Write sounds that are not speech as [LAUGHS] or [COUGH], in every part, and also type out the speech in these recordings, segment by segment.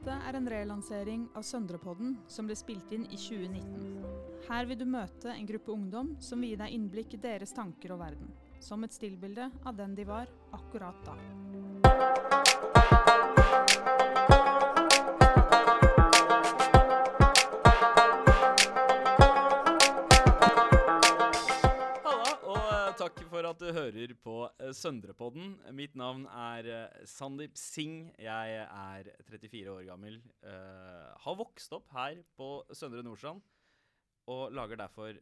Dette er en relansering av Søndrepodden som ble spilt inn i 2019. Her vil du møte en gruppe ungdom som vil gi deg innblikk i deres tanker og verden. Som et stillbilde av den de var akkurat da. På eh, Søndrepodden. Mitt navn er eh, Sandeep Singh. Jeg er 34 år gammel. Uh, har vokst opp her på Søndre Nordstrand og lager derfor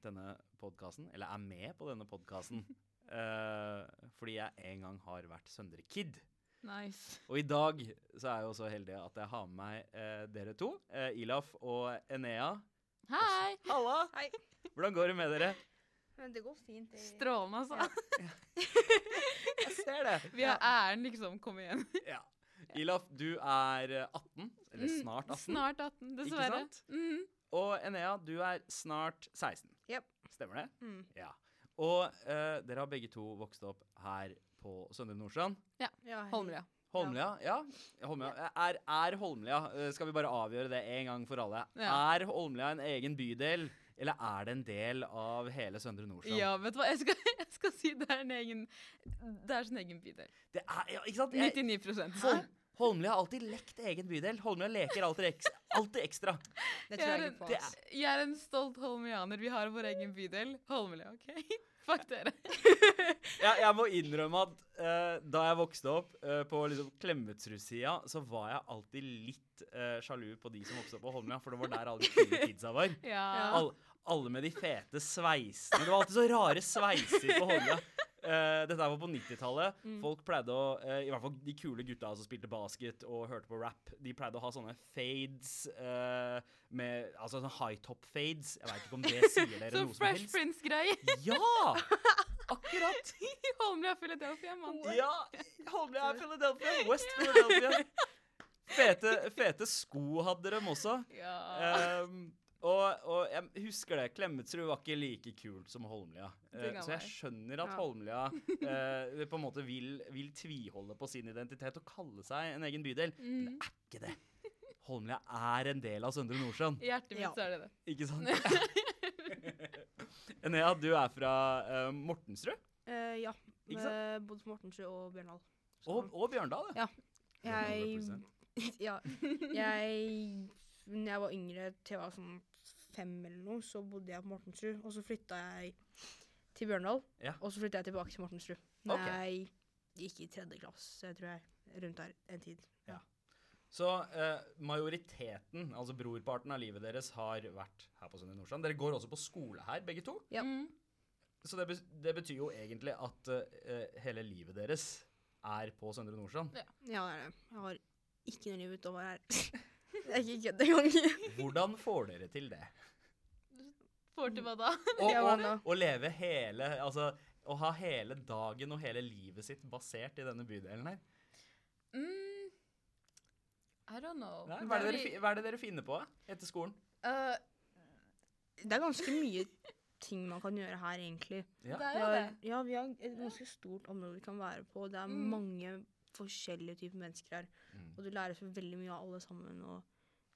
denne podkasten, eller er med på denne podkasten, [LAUGHS] fordi jeg en gang har vært Søndre Kid. Nice. Og i dag så er jeg jo så heldig at jeg har med meg uh, dere to, Ilaf og Enea. Hei! Halla! Hei. Hvordan går det med dere? Men det går fint. Jeg... Strålende, altså. [LAUGHS] Jeg ser det. Vi har æren, liksom. Kom igjen. [LAUGHS] Ja. Ilaf, du er eh, 18, eller snart 18. Mm, Snart 18, dessverre. Ikke sant? Mhm. Og Enea, du er snart 16. Jep. Stemmer det? Mm. Ja. Og uh, dere har begge to vokst opp her på Søndre Nordstrand. Ja, ja Holmlia. Holmlia, ja. Holmlia. Er, er Holmlia eh, Skal vi bare avgjøre det en gang for alle? Ja. Er Holmlia en egen bydel, eller er det en del av hele Søndre Nordstrand? Ja, vet du hva, jeg skal, [LAUGHS] jeg skal si det er en egen Det er sin egen bydel. Det er, ja, ikke sant? Jeg, 99 Hol Holmlia har alltid lekt egen bydel. Holmlia leker alltid, eks, alltid ekstra. Det Jeg tror er jeg en- ikke på. det ass. Jeg er en stolt holmianer. Vi har vår egen bydel. Holmlia, OK? [LAUGHS] Fuck dere. [LAUGHS] jeg, jeg må innrømme at uh, da jeg vokste opp uh, på liksom Klemetsrud-sida, så var jeg alltid litt uh, sjalu på de som vokste opp på Holmlia, for det var der alle de kule kidsa var. Ja. All, alle med de fete sveisene. Det var alltid så rare sveiser på Holmlia. Uh, dette var på 90-tallet. Folk pleide å uh, I hvert fall de kule gutta som spilte basket og hørte på rap, de pleide å ha sånne fades uh, med Altså sånne high top fades. Jeg veit ikke om det sier dere [LAUGHS] noe som Fresh. Prince-greier. Ja! Akkurat. [LAUGHS] Holmlia, Philadelphia, mann. Ja, Holmlia Philadelphia. [LAUGHS] West Philadelphia. Fete, fete sko hadde de også. Ja. Ehm, og, og jeg husker det. Klemetsrud var ikke like kult som Holmlia. Eh, så jeg skjønner at Ja. Holmlia [LAUGHS] uh, på en måte vil, vil tviholde på sin identitet og kalle seg en egen bydel. Men Mm. det er ikke det. Holmlia er en del av Søndre Nordsjøen. I hjertet mitt Ja. er det det. ikke sant? [LAUGHS] Enea, du er fra uh, Mortensrud Eh, ja. Ikke sant? Eh, Både på Mortensrud og Bjørndal. Og, og Bjørndal. Ja. jeg. [LAUGHS] Ja. Jeg Når jeg var yngre, til jeg var sånn fem eller noe, så bodde jeg på Mortensrud. Og så flytta jeg til Bjørndal. Ja. Og så flytta jeg tilbake til Mortensrud. Nei, okay. jeg gikk i tredje klasse, tror jeg. Rundt der en tid. Så eh, majoriteten, altså brorparten av livet deres, har vært her på Søndre Nordstrand. Dere går også på skole her, begge to. Ja. Mm. Så det, det betyr jo egentlig at eh, hele livet deres er på Søndre Nordstrand. Ja. Ja, det er det. Jeg har ikke noe liv utover her. [LAUGHS] Det er ikke kødd engang. [LAUGHS] Hvordan får dere til det? Får til hva da? Å leve hele Altså å ha hele dagen og hele livet sitt basert i denne bydelen her. Mm. I don't know. Nei, hva, er det dere, hva er det dere finner på etter skolen? Uh, Det er ganske mye ting man kan gjøre her, egentlig. Ja. Det er jo det. ja, vi har et ganske stort område vi kan være på. Det er Mm. mange forskjellige typer mennesker her. Mm. Og du lærer så veldig mye av alle sammen. Og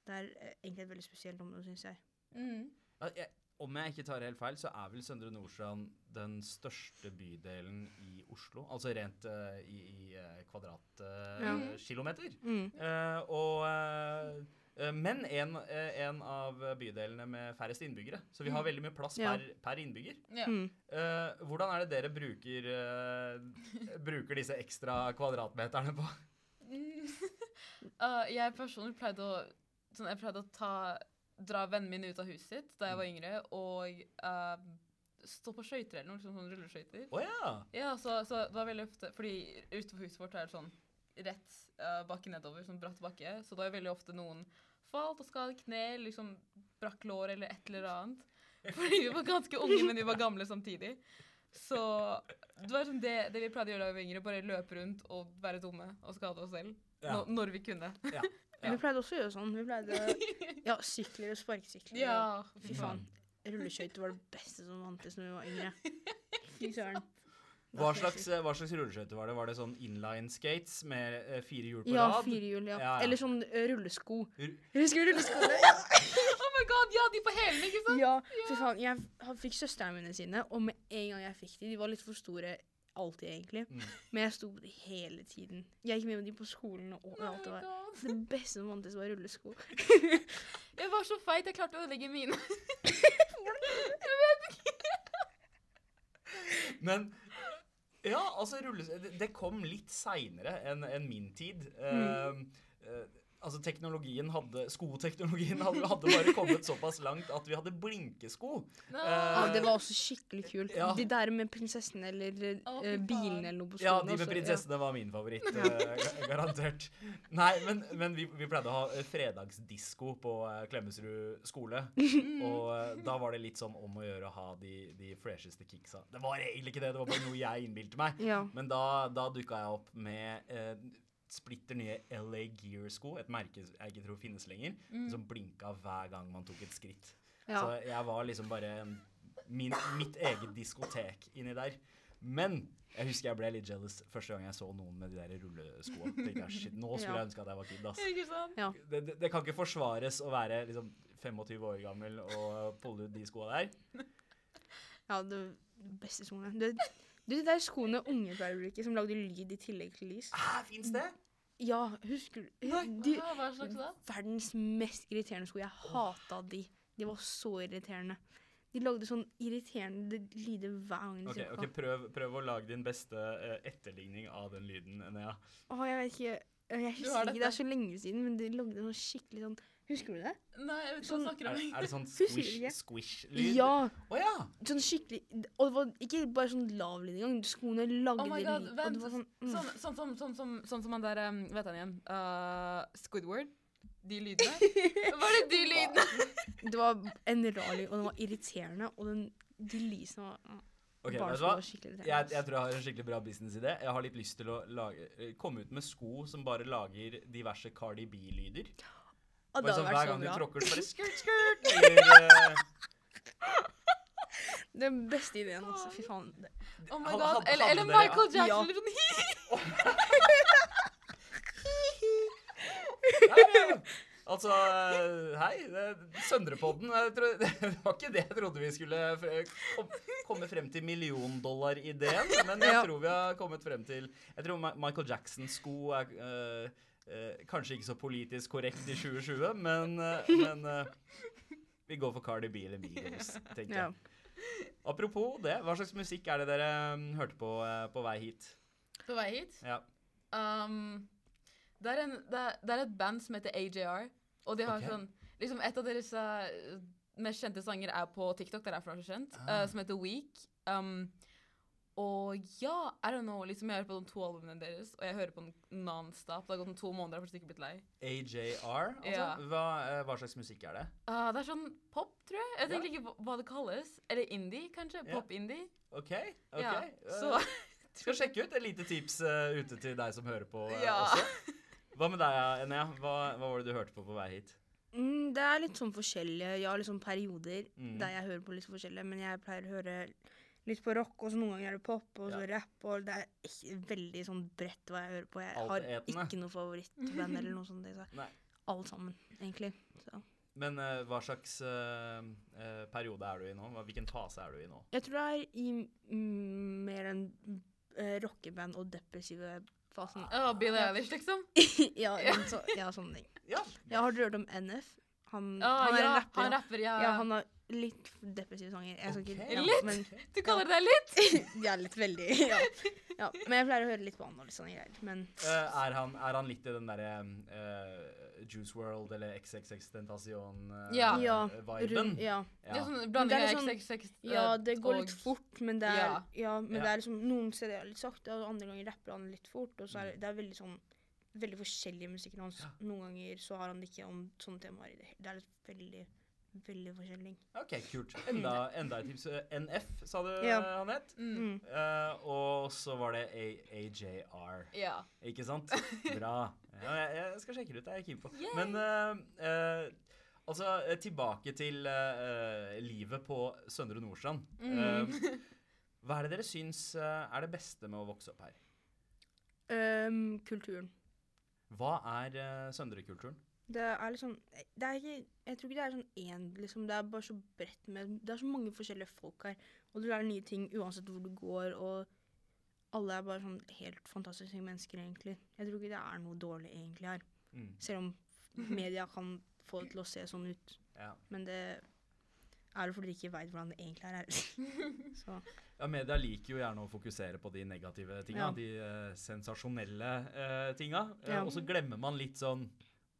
det er eh, egentlig et veldig spesielt område, syns jeg. Mm. Ja, jeg, om jeg ikke tar helt feil, så er vel Søndre Nordstrand den største bydelen i Oslo. Altså rent uh, i, i kvadratkilometer. kvadratkilometer. Mm. uh, og eh, eh, Men en, eh, en av bydelene med færrest innbyggere. Så vi har veldig mye plass Ja. per, per innbygger. Ja. Mm. Eh, hvordan er det dere bruker, eh, bruker disse ekstra kvadratmeterne på? Mm. [LAUGHS] Uh, jeg personlig pleide å sånn, Jeg pleide å ta, dra vennene mine ut av huset sitt da jeg var yngre, og uh, stå på skøyter eller noe liksom sånn rulleskøyter. Å ja! Ja, så, så det var veldig ofte Fordi utenfor huset vårt er det sånn rett uh, bakke nedover, sånn bratt bakke, så da er veldig ofte noen falt og skadet kne, liksom brakk lår eller et eller annet. Fordi vi var ganske unge, men vi var gamle samtidig. Så det var liksom det, det vi pleide å gjøre da vi var yngre, bare løpe rundt og være dumme og skade oss selv. Ja. Når, når vi kunne. Ja. [LAUGHS] Men Vi pleide også å gjøre sånn. Vi pleide å [LAUGHS] Ja, sykler og sparkesykler. Ja. Fy faen. Rulleskøyter var det beste som vant når vi var yngre. Fy søren. Hva slags, hva slags rulleskøyter var det? Var det sånn inline skates med eh, fire hjul på Ja, rad? fire hjul, ja. Ja. Eller sånn eh, rullesko. Ru- Husker du rulleskoene? [LAUGHS] Oh my god, ja, de på hælene, ikke sant? ja, fy faen. Jeg fikk søstrene mine sine, og med en gang jeg fikk de, de var litt for store alltid, egentlig. Mm. Men jeg sto på de hele tiden. Jeg gikk med med de på skolen og Oh overalt. Det var det beste som fantes, var rullesko. [LAUGHS] Jeg var så feit, jeg klarte å ødelegge mine. [LAUGHS] jeg vet ikke. Men ja, altså rulles... Det, kom litt seinere enn en min tid. Mm. Eh, altså teknologien hadde Skoteknologien hadde, hadde bare kommet såpass langt at vi hadde blinkesko. No. Ja, Eh, det var også skikkelig kult. Ja. De der med prinsessen eller eh, Å, fy bilen eller noe på Ja, de med prinsessene ja. var min favoritt. Uh, garantert. Nei, men, men vi, vi pleide å ha fredagsdisko på Klemetsrud skole. Og eh, da var det litt sånn om å gjøre å ha de, de fresheste kicksa. Det var egentlig ikke det, det var bare noe jeg innbilte meg. Ja. Men da, da dukka jeg opp med eh, splitter nye LA Gear-sko, et merke jeg ikke tror finnes lenger, som blinka hver gang man tok et skritt. ja. Så jeg var liksom bare min, mitt eget diskotek inni der. Men jeg husker jeg ble litt jealous første gang jeg så noen med de der shit, nå skulle Ja. jeg ønske at jeg var kid, ass. Ikke sant? ja. Det, det, det kan ikke forsvares å være liksom 25 år gammel og pulle ut de skoa der. [LAUGHS] ja, det beste skoene. Det, det, de der skoene unge pleier å bruke, som lagde lyd i tillegg til lys. Hæ, fins det? Ja, husker du? De, Ah, hva slags da? verdens mest irriterende sko. Jeg hata de. De var så irriterende. De lagde sånn irriterende lyder hver gang de Ok, okay ok, prøv, prøv å lage din beste uh, etterligning av den lyden, Enea. Åh, jeg vet ikke. Jeg husker ikke, Det er så lenge siden, men de lagde sånn skikkelig sånn Husker du det? Nei, jeg vet ikke hva Sånn- du snakker Er, om. er det sånn [LAUGHS] squish-lyd? squish-lyd? Ja! Oh, ja! Sånn skikkelig Og det var ikke bare sånn lav lyd engang. Skoene lagde Oh my god, lyd. Vent. sånn mm. Sånn, sånn, som- sånn, sånn, sånn som han der um, Vet han igjen? Uh, Squidward. De lydene. [LAUGHS] Var det de lydene? [LAUGHS] Det var en rar lyd, og den var irriterende. Og den, de lysene var Ok, vet du Barnesko hva? skikkelig Jeg, jeg tror jeg har en skikkelig bra businessidé. Jeg har litt lyst til å lage, komme ut med sko som bare lager diverse Cardi B-lyder. [GASPS] Og Bare sånn Hver gang du tråkker, så bare [LAUGHS] skurt, skurt. Eller eh, Den beste ideen, altså. Fy faen. Oh my Hadde- god. hadde- Eller, hadde eller dere- Michael Jackson. Ja. Eller sånn. [LAUGHS] Altså, eh, hei. det- Søndrepodden. jeg tror- [LAUGHS] Det var ikke det jeg trodde vi skulle kom, komme frem til milliondollar-ideen, men jeg Ja. tror vi har kommet frem til Jeg tror Ma- Michael Jackson-sko er eh, eh, kanskje ikke så politisk korrekt i 2020, men, eh, men eh, vi går for Cardi B eller Migos, tenker jeg. Apropos det, hva slags musikk er det dere mm, hørte på eh, på vei hit? På vei hit. Ja. Um, det, er en, det, er, det er et band som heter AJR, og de har Ok. sånn liksom Et av deres eh, mest kjente sanger er på TikTok, det er derfor det er så kjent, Ah. eh, som heter Week. Um, og ja, I don't know, liksom jeg hører på de to albumene deres, og jeg hører på den non-stop. Det har gått sånn to måneder, jeg har ikke blitt lei. AJR, altså? Ja. Hva, eh, hva slags musikk er det? Uh, det er sånn pop, tror jeg. Jeg tenker Ja. ikke hva- hva det kalles. Eller indie, kanskje? Ja. Pop-indie. OK. ok. Ja, eh, så [LAUGHS] Skal sjekke ut et lite tips uh, ute til deg som hører på uh, Ja. også. [LAUGHS] Hva med deg, Enea? Hva, hva var det du hørte på på vei hit? Mm, det er litt sånn forskjellige. Jeg har sånn perioder Mm. der jeg hører på litt forskjellige, men jeg pleier å høre litt på rock, og så noen ganger er det pop, og så Ja. rapp, og det er ikke veldig sånn bredt hva jeg hører på. Jeg har ikke noe favorittband eller noe sånt. Så alt sammen, egentlig. Så. Men uh, hva slags uh, eh, periode er du i nå? Hvilken fase er du i nå? Jeg tror det er i mm, mer enn uh, rockeband og depressive fasen. Å, Billie Eilish, liksom. [LAUGHS] ja, så, ja, sånne ting. Ja. Ja, har dere hørt om NF? Han, Å, han er ja, en rapper. han rapper, ja. Ja, han har litt depressive sanger. Jeg skal Ok. ikke, ja, Litt? Men, Du kaller det litt? [LAUGHS] er litt veldig ja. ja. Men jeg pleier å høre litt på han og litt sånne greier. Men uh, er, han, er han litt i den derre uh, Juice World eller XXX Tentacion-viben? Ja. ja, rund, ja. Det er sånn blanding av sånn- XXX ja, det går og- litt fort, men det er, Ja. ja. men Ja. det er liksom noen steder er litt sakte, og andre ganger rapper han litt fort. Og så er det, det er veldig sånn veldig forskjellig musikken hans. Ja. Noen ganger så har han det ikke om sånne temaer i det Det er litt veldig, veldig forskjellig. OK, kult. Enda, enda et tips. Eh, NF, sa du Ja. han het? Mm. Eh, og så var det A AJR. Ja. Ikke sant? [LAUGHS] Bra. Ja, jeg, jeg skal sjekke det ut. Det er jeg keen på. Yay. Men uh, uh, altså, eh, tilbake til livet på Søndre Nordstrand. Mm. Eh, [LAUGHS] Hva er det dere syns er det beste med å vokse opp her? Um, kulturen. Hva er uh, Søndre-kulturen? Det er liksom det er ikke, Jeg tror ikke det er sånn én, liksom. Det er bare så bredt med Det er så mange forskjellige folk her. Og du lærer nye ting uansett hvor du går, og alle er bare sånn helt fantastiske mennesker, egentlig. Jeg tror ikke det er noe dårlig egentlig her. Mm. Selv om media kan få det til å se sånn ut. Ja. Men det er jo fordi de ikke veit hvordan det egentlig er her. [LAUGHS] så ja, media liker jo gjerne å fokusere på de negative tinga, Ja. de uh, sensasjonelle uh, tinga. Ja. Uh, og så glemmer man litt sånn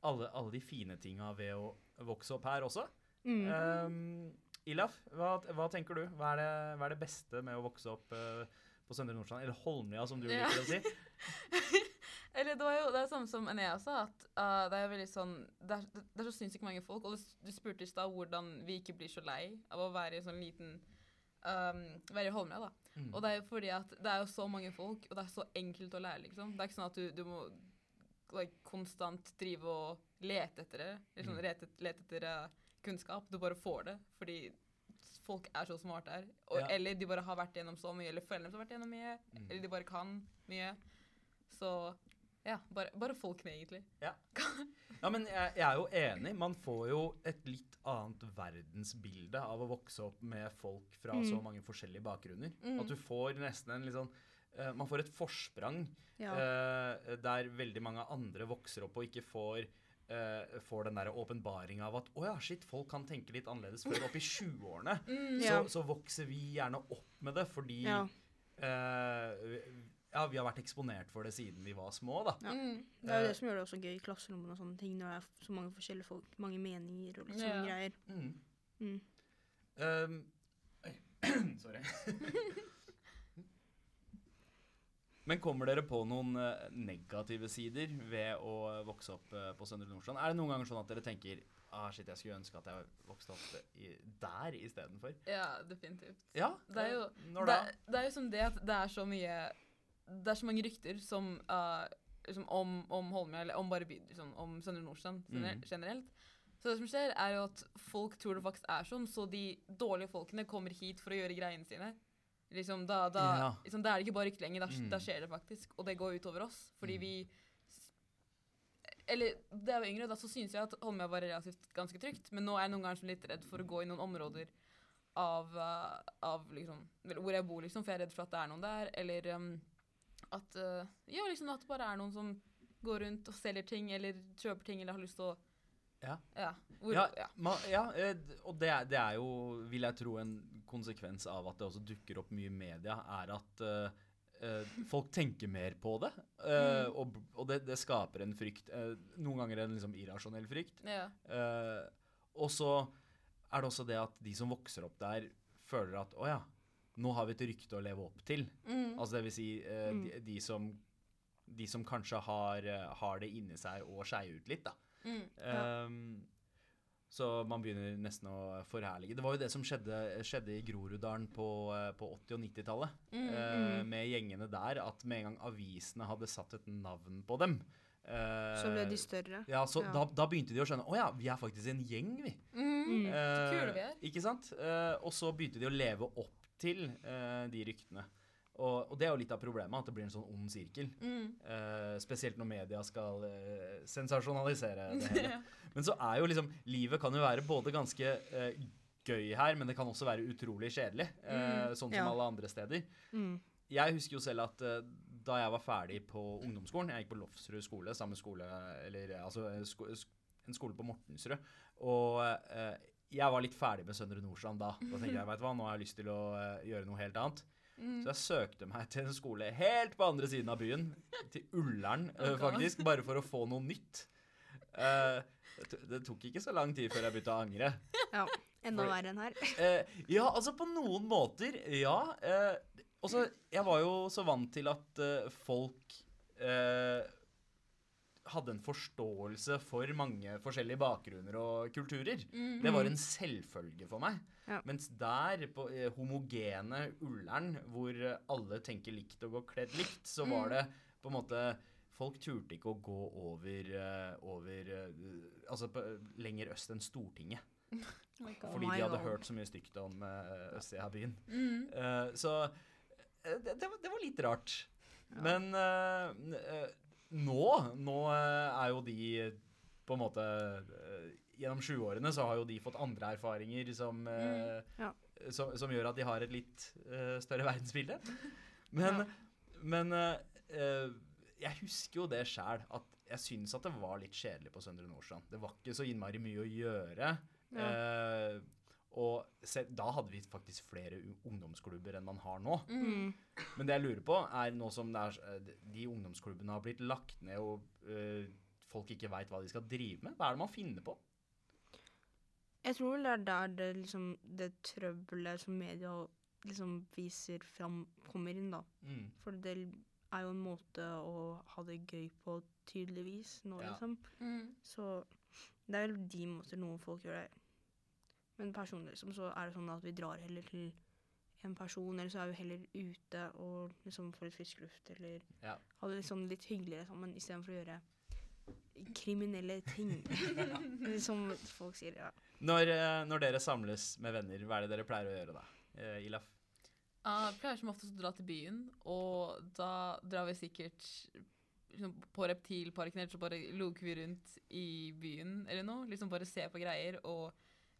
alle, alle de fine tinga ved å vokse opp her også. mm. Um, Ilaf, hva, hva tenker du? Hva er, det, hva er det beste med å vokse opp uh, på Søndre Nordstrand? Eller Holmlia, som du Ja. liker å si. [LAUGHS] Eller det var jo det er samme som Enea sa, at uh, det er veldig sånn Det er, det er så sinnssykt mange folk. Og du, du spurte i stad hvordan vi ikke blir så lei av å være i sånn liten um, Være i Holmlia, da. Mm. Og det er jo fordi at det er jo så mange folk, og det er så enkelt å lære, liksom. Det er ikke sånn at du, du må like, konstant drive og lete etter det. Liksom, Mm. lete, lete etter uh, kunnskap. Du bare får det fordi folk er så smarte her. Og, Ja. Eller de bare har vært gjennom så mye, eller foreldrene har vært gjennom mye, Mm. eller de bare kan mye. Så ja, bare, bare folkene, egentlig. [LAUGHS] Ja, men jeg, jeg er jo enig. Man får jo et litt annet verdensbilde av å vokse opp med folk fra Mm. så mange forskjellige bakgrunner. Mm. At du får nesten en litt sånn eh, Man får et forsprang ja. uh, der veldig mange andre vokser opp og ikke får Uh, får den der åpenbaringa av at å ja, shit, folk kan tenke litt annerledes før opp i 20-årene. [LAUGHS] Mm. Ja. Så, så vokser vi gjerne opp med det fordi ja. Uh, ja, vi har vært eksponert for det siden vi var små, da. Ja. Mm. Det er jo det som gjør det også gøy i klasserommene og sånne ting, når det er så mange forskjellige folk, mange meninger og Ja. greier. Mm. Mm. Um, [CLEARS THROAT] sorry. [LAUGHS] Men kommer dere på noen eh, negative sider ved å vokse opp eh, på Søndre Nordstrand? Er det noen ganger sånn at dere tenker ah, shit, jeg skulle ønske at jeg vokste opp i, der istedenfor? Ja, definitivt. Ja. Det er jo- Når da? det er jo som det at det er så mye Det er så mange rykter som uh, liksom om, om Holmlia, eller om bare by, liksom, om Søndre Nordstrand generelt. Mm. generelt. Så det som skjer, er jo at folk tror det faktisk er sånn, så de dårlige folkene kommer hit for å gjøre greiene sine. Liksom, da, da, Ja. liksom, da er det ikke bare rykte lenger, da, Mm. da skjer det faktisk. Og det går utover oss, fordi Mm. vi Eller da jeg var yngre, da så syntes jeg at Holmlia var relativt ganske trygt, men nå er jeg noen ganger litt redd for å gå i noen områder av, uh, av liksom, hvor jeg bor, liksom, for jeg er redd for at det er noen der. Eller um, at uh, Ja, liksom at det bare er noen som går rundt og selger ting, eller kjøper ting, eller har lyst til å Ja. Ja. Hvor, Ja, ja. ma, ja eh, og det det er jo, vil jeg tro, en konsekvens av at det også dukker opp mye i media, er at uh, folk tenker mer på det. Uh, Mm. Og, og det, det skaper en frykt. noen ganger en liksom irrasjonell frykt. ja. Og så er det også det at de som vokser opp der, føler at å ja, nå har vi et rykte å leve opp til. Mm. Altså det vil si eh, Mm. de, de, som, de som kanskje har, har det inni seg og skeier ut litt, da. Mm. Ja. um, så man begynner nesten å forherlige. Det var jo det som skjedde, skjedde i Groruddalen på, eh, på 80- og 90-tallet. Mm. eh, Mm. med gjengene der. At med en gang avisene hadde satt et navn på dem eh, Så ble de større. Ja, så Ja. Da, da begynte de å skjønne Å ja, vi er faktisk en gjeng, vi. Mm. Eh, kule vi er. Ikke sant? Uh, og så begynte de å leve opp til eh, de ryktene. Og, og det er jo litt av problemet, at det blir en sånn ond sirkel. Mm. Eh, spesielt når media skal eh, sensasjonalisere det [LAUGHS] hele. Men så er jo liksom Livet kan jo være både ganske eh, gøy her, men det kan også være utrolig kjedelig. eh, Mm, sånn som ja. alle andre steder. Mm. Jeg husker jo selv at da jeg var ferdig på ungdomsskolen Jeg gikk på Lofsrud skole, samme skole Eller altså sko en skole på Mortensrud. Og jeg var litt ferdig med Søndre Nordstrand da. Da tenkte jeg, vet du hva, nå har jeg lyst til å gjøre noe helt annet. Mm. Så jeg søkte meg til en skole helt på andre siden av byen, til Ullern [LAUGHS] okay. Faktisk, bare for å få noe nytt. Uh, det, tok ikke så lang tid før jeg begynte å angre. Ja. Enda verre enn her. Uh, [LAUGHS] ja, altså på noen måter, ja. Uh, også, jeg var jo så vant til at folk hadde en forståelse for mange forskjellige bakgrunner og kulturer. Mm. Det var en selvfølge for meg. Ja. Mens der, på eh, homogene Ullern, hvor eh, alle tenker likt og går kledd likt, så var Mm. det på en måte Folk turte ikke å gå over, eh, over eh, Altså på, lenger øst enn Stortinget. [LAUGHS] Oh. Fordi de hadde hørt så mye stygt om uh, østsida av byen. Mm. Uh, så eh, det, det, var, det var litt rart. Ja. Men uh, eh, nå, nå eh, er jo de på en måte eh, Gjennom sjuårene så har jo de fått andre erfaringer som, mm, Ja. som, som gjør at de har et litt eh, større [LAUGHS] verdensbilde. [LAUGHS] Men, men eh, eh, jeg husker jo det sjæl, at jeg syns at det var litt kjedelig på Søndre Nordstrand. Det var ikke så innmari mye å gjøre. Ja. Eh, og se, da hadde vi faktisk flere ungdomsklubber enn man har nå. Mm. Men det jeg lurer på, er nå som det er, eh, de ungdomsklubbene har blitt lagt ned, og eh, folk ikke veit hva de skal drive med, hva er det man finner på? Jeg tror vel det er der det, liksom, det trøbbelet som media liksom viser fram, kommer inn, da. Mm. For det er jo en måte å ha det gøy på, tydeligvis, nå, Ja. liksom. Mm. Så det er vel de måter noen folk gjør det. Men personlig liksom, så er det sånn at vi drar heller til en person, eller så er vi heller ute og liksom får litt frisk luft, eller Ja. ha det liksom litt hyggeligere sammen, istedenfor å gjøre kriminelle ting. [LAUGHS] [LAUGHS] som folk sier, ja. Når, eh, når dere samles med venner, hva er det dere pleier å gjøre da? Eh, Ilaf? Ah, Jeg pleier som oftest å dra til byen, og da drar vi sikkert liksom, på Reptilparken, eller så bare loker vi rundt i byen eller noe. Liksom bare se på greier, og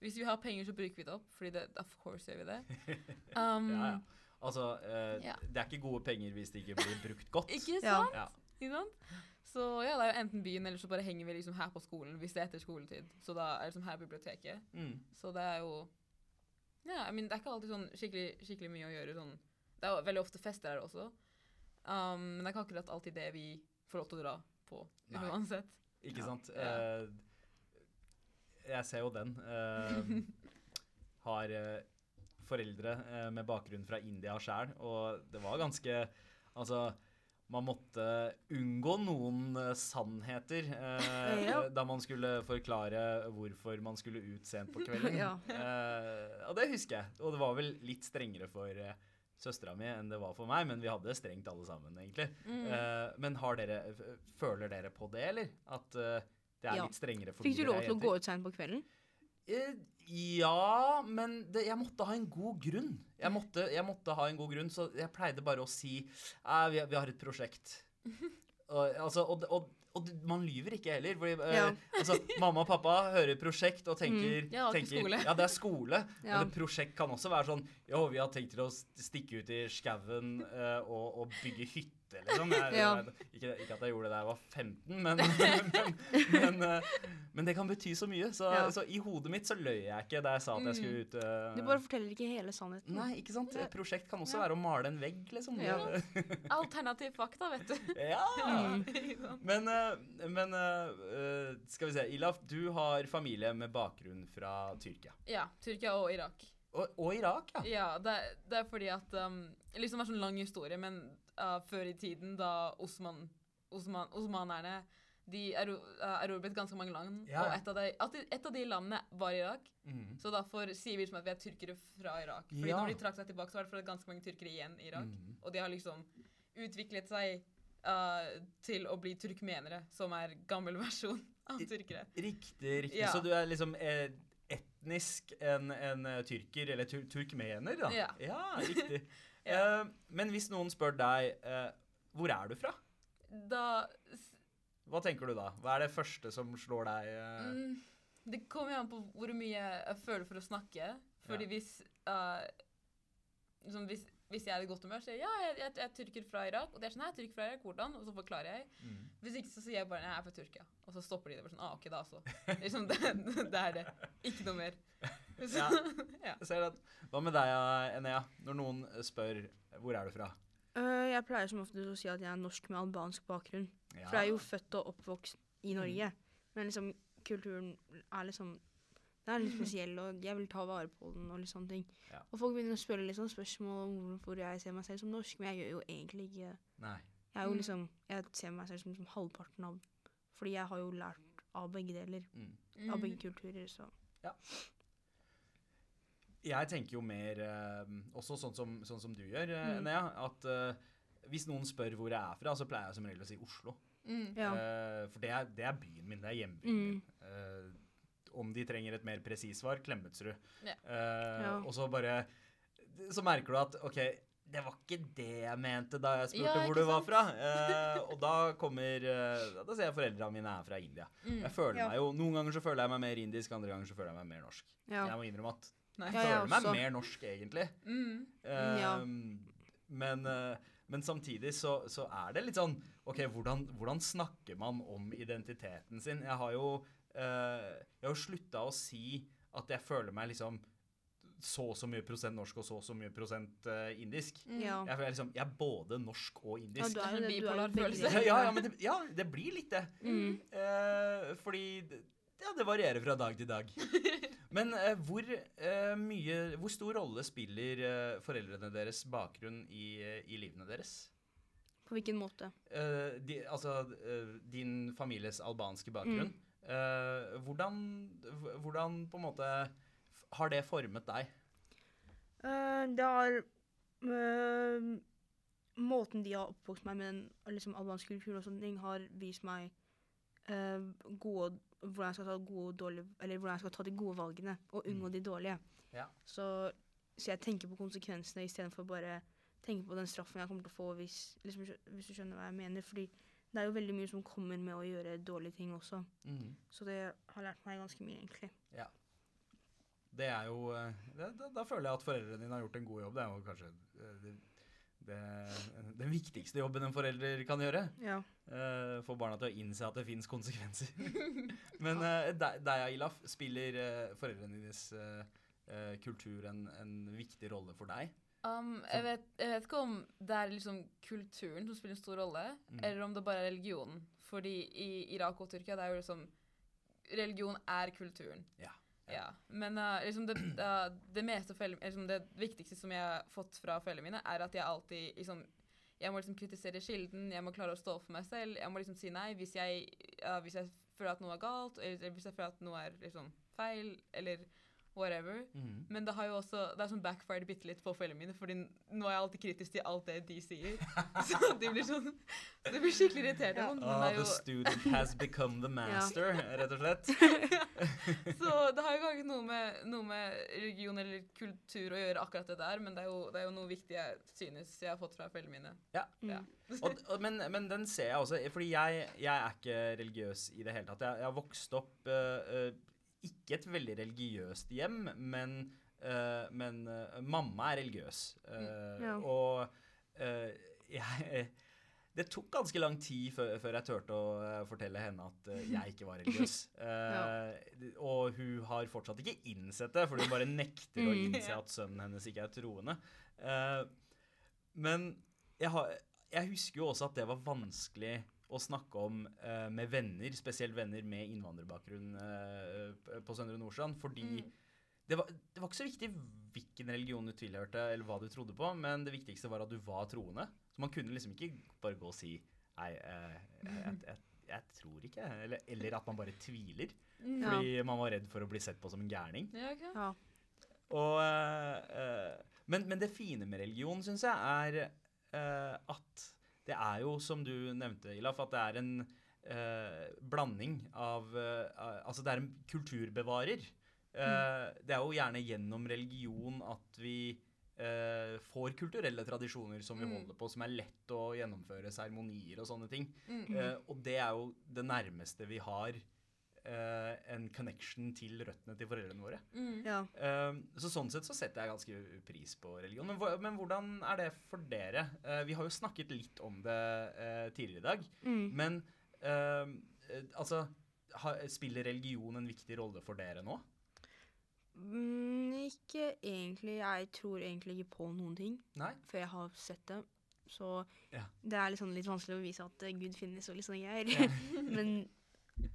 hvis vi har penger, så bruker vi det opp, fordi det, of course gjør vi det. [LAUGHS] Um, Ja, ja. Altså, eh, Ja. det er ikke gode penger hvis det ikke blir brukt godt. [LAUGHS] Ikke sant? Ja. Ikke sant? Så ja, det er jo enten byen, eller så bare henger vi liksom her på skolen hvis det er etter skoletid. Så da er det liksom her biblioteket. Mm. Så det er jo Ja, I mean, det er ikke alltid sånn skikkelig, skikkelig mye å gjøre sånn Det er jo veldig ofte fester her også. Um, men det er ikke akkurat alltid det vi får lov til å dra på Nei. uansett. Ikke Ja. sant? Ja. Eh, jeg ser jo den. Eh, har eh, foreldre eh, med bakgrunn fra India sjøl, og det var ganske Altså, man måtte unngå noen eh, sannheter eh, Ja. da man skulle forklare hvorfor man skulle ut sent på kvelden. Ja. Eh, og det husker jeg. Og det var vel litt strengere for uh, søstera mi enn det var for meg, men vi hadde strengt alle sammen, egentlig. Mm. Eh, men har dere, føler dere på det, eller? At eh, det er Ja. litt strengere for Fikk du lov til å gå ut seint på kvelden? Eh, ja, men det, jeg måtte ha en god grunn. Jeg måtte, jeg måtte ha en god grunn, så jeg pleide bare å si «Eh, vi, vi har et prosjekt. [LAUGHS] og, altså, og, og, og man lyver ikke heller. Fordi, eh, [LAUGHS] altså, mamma og pappa hører prosjekt og tenker, Ja, det er tenker. Ja, det er skole. Ja. Men prosjekt kan også være sånn Jo, vi har tenkt til å stikke ut i skauen eh, og, og bygge hytte, liksom. Jeg, Ja. ikke, ikke at jeg gjorde det da jeg var 15, men, [LAUGHS] men, men, eh, men det kan bety så mye. Så, Ja. så i hodet mitt så løy jeg ikke da jeg sa at jeg skulle ut uh... Du bare forteller ikke hele sannheten. Nei, ikke sant? Et prosjekt kan også Ja. være å male en vegg, liksom. Ja. [LAUGHS] Alternativ fakta, vet du. [LAUGHS] ja. Mm. Men, eh, men eh, eh, skal vi se. Ilaf, du har familie med bakgrunn fra Tyrkia. ja, Tyrkia og Irak. Og, og Irak, ja. Ja, det, det er fordi at um, liksom Det er sånn lang historie, men uh, før i tiden, da Osman, Osman, osmanerne de erobret uh, erobret ganske mange land, Ja. og et av, de, et av de landene var Irak. Mm. Så derfor sier vi som at vi er tyrkere fra Irak. Fordi Ja. når de trakk seg tilbake, så var det fordi er ganske mange tyrkere igjen i Irak. Mm. Og de har liksom utviklet seg uh, til å bli turkmenere, som er gammel [LAUGHS] versjon av tyrkere. Riktig, riktig. Ja. Så du er liksom eh, etnisk en, en eh, tyrker, eller tur turkmener, da? Ja. riktig. [LAUGHS] Ja. Eh, men hvis noen spør deg uh, hvor er du fra, Da hva tenker du da? Hva er det første som slår deg? uh... Mm, det kommer an på hvor mye jeg føler for å snakke. Fordi Ja. hvis, uh, liksom hvis Hvis jeg er i godt humør, sier jeg ja, jeg, jeg, jeg er tyrker fra Irak. Og det er sånn, jeg er tyrker fra Irak, hvordan? Og så forklarer jeg. Mm. Hvis ikke så sier jeg bare nei, jeg er fra Tyrkia. Og så stopper de det. bare sånn, ah, ok da så. Liksom, [LAUGHS] det, det er det. Ikke noe mer. Så, Ja. [LAUGHS] ja. Jeg ser at, hva med deg, Enea? Når noen spør hvor er du fra? Uh, jeg pleier som oftest å si at jeg er norsk med albansk bakgrunn. Ja. For jeg er jo født og oppvokst i Norge. Men liksom, kulturen er liksom Den er litt [LAUGHS] spesiell, og jeg vil ta vare på den. Og litt sånne ting. Ja. Og folk begynner å spørre litt sånn spørsmål om hvorfor jeg ser meg selv som norsk, men jeg gjør jo egentlig ikke Nei. Jeg er jo Mm. liksom Jeg ser meg selv som som halvparten av Fordi jeg har jo lært av begge deler. Mm. Av Mm. begge kulturer, så Jeg tenker jo mer eh, også sånn som, sånn som du gjør, uh, Mm. Nea, At uh, hvis noen spør hvor jeg er fra, så pleier jeg som regel å si Oslo. Mm. ja. Uh, for det er, det er byen min. Det er hjembyen Mm. min. Uh, om de trenger et mer presist svar, Klemetsrud. Ja. Eh, Ja. Og så bare Så merker du at OK, det var ikke det jeg mente da jeg spurte Ja, hvor du du var fra. Eh, og da kommer eh, Da ser jeg foreldrene mine er fra India. Mm. Jeg føler Ja. meg jo, Noen ganger så føler jeg meg mer indisk, andre ganger så føler jeg meg mer norsk. Ja. Jeg må innrømme at Nei. jeg føler meg mer norsk, egentlig. Mm. Eh, Ja. men, uh, men samtidig så, så er det litt sånn OK, hvordan, hvordan snakker man om identiteten sin? Jeg har jo, uh, jeg har slutta å si at jeg føler meg liksom så og så mye prosent norsk og så og så mye prosent indisk. Mm. Ja. Jeg, er liksom, jeg er både norsk og indisk. Ja, du er det. en bipolar følelse. Ja, ja, men [LAUGHS] det, ja, det blir litt det. Mm. Uh, fordi ja, det varierer fra dag til dag. [LAUGHS] Men eh, hvor eh, mye Hvor stor rolle spiller eh, foreldrene deres bakgrunn i, eh, i livene deres? På hvilken måte? Eh, de, altså eh, din families albanske bakgrunn. Eh, hvordan, hvordan på en måte har det formet deg? Uh, det har uh, Måten de har oppvokst meg med den liksom, albanske kulturen og sånne ting, har vist meg uh, gode, hvordan jeg skal ta gode dårlige jeg skal ta de gode valgene og unngå Mm. de dårlige. Ja. Så, så jeg tenker på konsekvensene istedenfor bare tenke på den straffen jeg kommer til å få hvis, liksom, hvis du skjønner hva jeg mener. Fordi det er jo veldig mye som kommer med å gjøre dårlige ting også. Så det har lært meg ganske mye, egentlig. Ja. Det er jo eh, det, da, da føler jeg at foreldrene dine har gjort en god jobb. Det er jo kanskje eh, det, det, den viktigste jobben en forelder kan gjøre. Ja. Uh, Få barna til å innse at det fins konsekvenser. [LAUGHS] Men uh, deg, Ilaf, spiller uh, foreldrene dines kultur en, en viktig rolle for deg? Um, jeg, vet, jeg vet ikke om det er liksom kulturen som spiller en stor rolle, Mm. eller om det bare er religionen. Fordi i Irak og Tyrkia det er jo liksom Religion er kulturen. Ja. Ja. Men uh, liksom det, uh, det foreldre, liksom det viktigste som jeg har fått fra foreldrene mine, er at jeg alltid liksom jeg må liksom kritisere kilden, jeg må klare å stå opp for meg selv. Jeg må liksom si nei hvis jeg, uh, hvis jeg føler at noe er galt, eller, eller hvis jeg føler at noe er liksom feil, eller whatever. Mm. Men det har jo også, det er sånn backfired bitte litt på foreldrene mine, fordi nå er jeg alltid kritisk til alt det de sier. [LAUGHS] Så de blir sånn, så det blir skikkelig irritert. Ja. Oh, the student has become the master, rett og slett. [LAUGHS] så det har jo ikke noe med, noe med religion eller kultur å gjøre akkurat det der, men det er jo, det er jo noe viktig jeg synes jeg har fått fra foreldrene mine. Ja. Ja. Mm. [LAUGHS] Og, og, men, men den ser jeg også, fordi jeg, jeg er ikke religiøs i det hele tatt. Jeg, jeg har vokst opp uh, eh, ikke et veldig religiøst hjem, men, uh, men uh, mamma er religiøs. Uh, Ja. Og [LAUGHS] jeg det tok ganske lang tid før, før jeg turte å fortelle henne at jeg ikke var religiøs. [LAUGHS] ja. Og hun har fortsatt ikke innsett det, for hun bare nekter å Mm. [LAUGHS] innse at sønnen hennes ikke er troende. Men jeg, har, jeg husker jo også at det var vanskelig å snakke om eh, med venner, spesielt venner med innvandrerbakgrunn eh, på Søndre Nordstrand, fordi Mm. det, var, det var ikke så viktig hvilken religion du tilhørte, eller hva du trodde på, men det viktigste var at du var troende. Så man kunne liksom ikke bare gå og si Nei, eh, jeg, jeg, jeg, jeg tror ikke, eller, eller at man bare tviler. Mm. Ja. Fordi man var redd for å bli sett på som en gærning. Ja, okay. Ja. Og, eh, eh, men, men det fine med religion, syns jeg, er eh, at det er jo, som du nevnte, Ilaf, at det er en eh, blanding av eh, Altså, det er en kulturbevarer. Eh, Det er jo gjerne gjennom religion at vi eh, får kulturelle tradisjoner som vi Mm. holder på, som er lett å gjennomføre seremonier og sånne ting. Mm. Eh, og det er jo det nærmeste vi har eh, en connection til røttene til foreldrene våre. Mm. ja. Eh, så sånn sett så setter jeg ganske pris på religion. Men, men hvordan er det for dere? Eh, vi har jo snakket litt om det eh, tidligere i dag. Mm. Men eh, eh, altså ha, Spiller religion en viktig rolle for dere nå? Mm, ikke egentlig. Jeg tror egentlig ikke på noen ting Nei? før jeg har sett det. Så Ja. det er sånn, litt vanskelig å vise at Gud finnes og litt sånne greier. Ja. [LAUGHS] men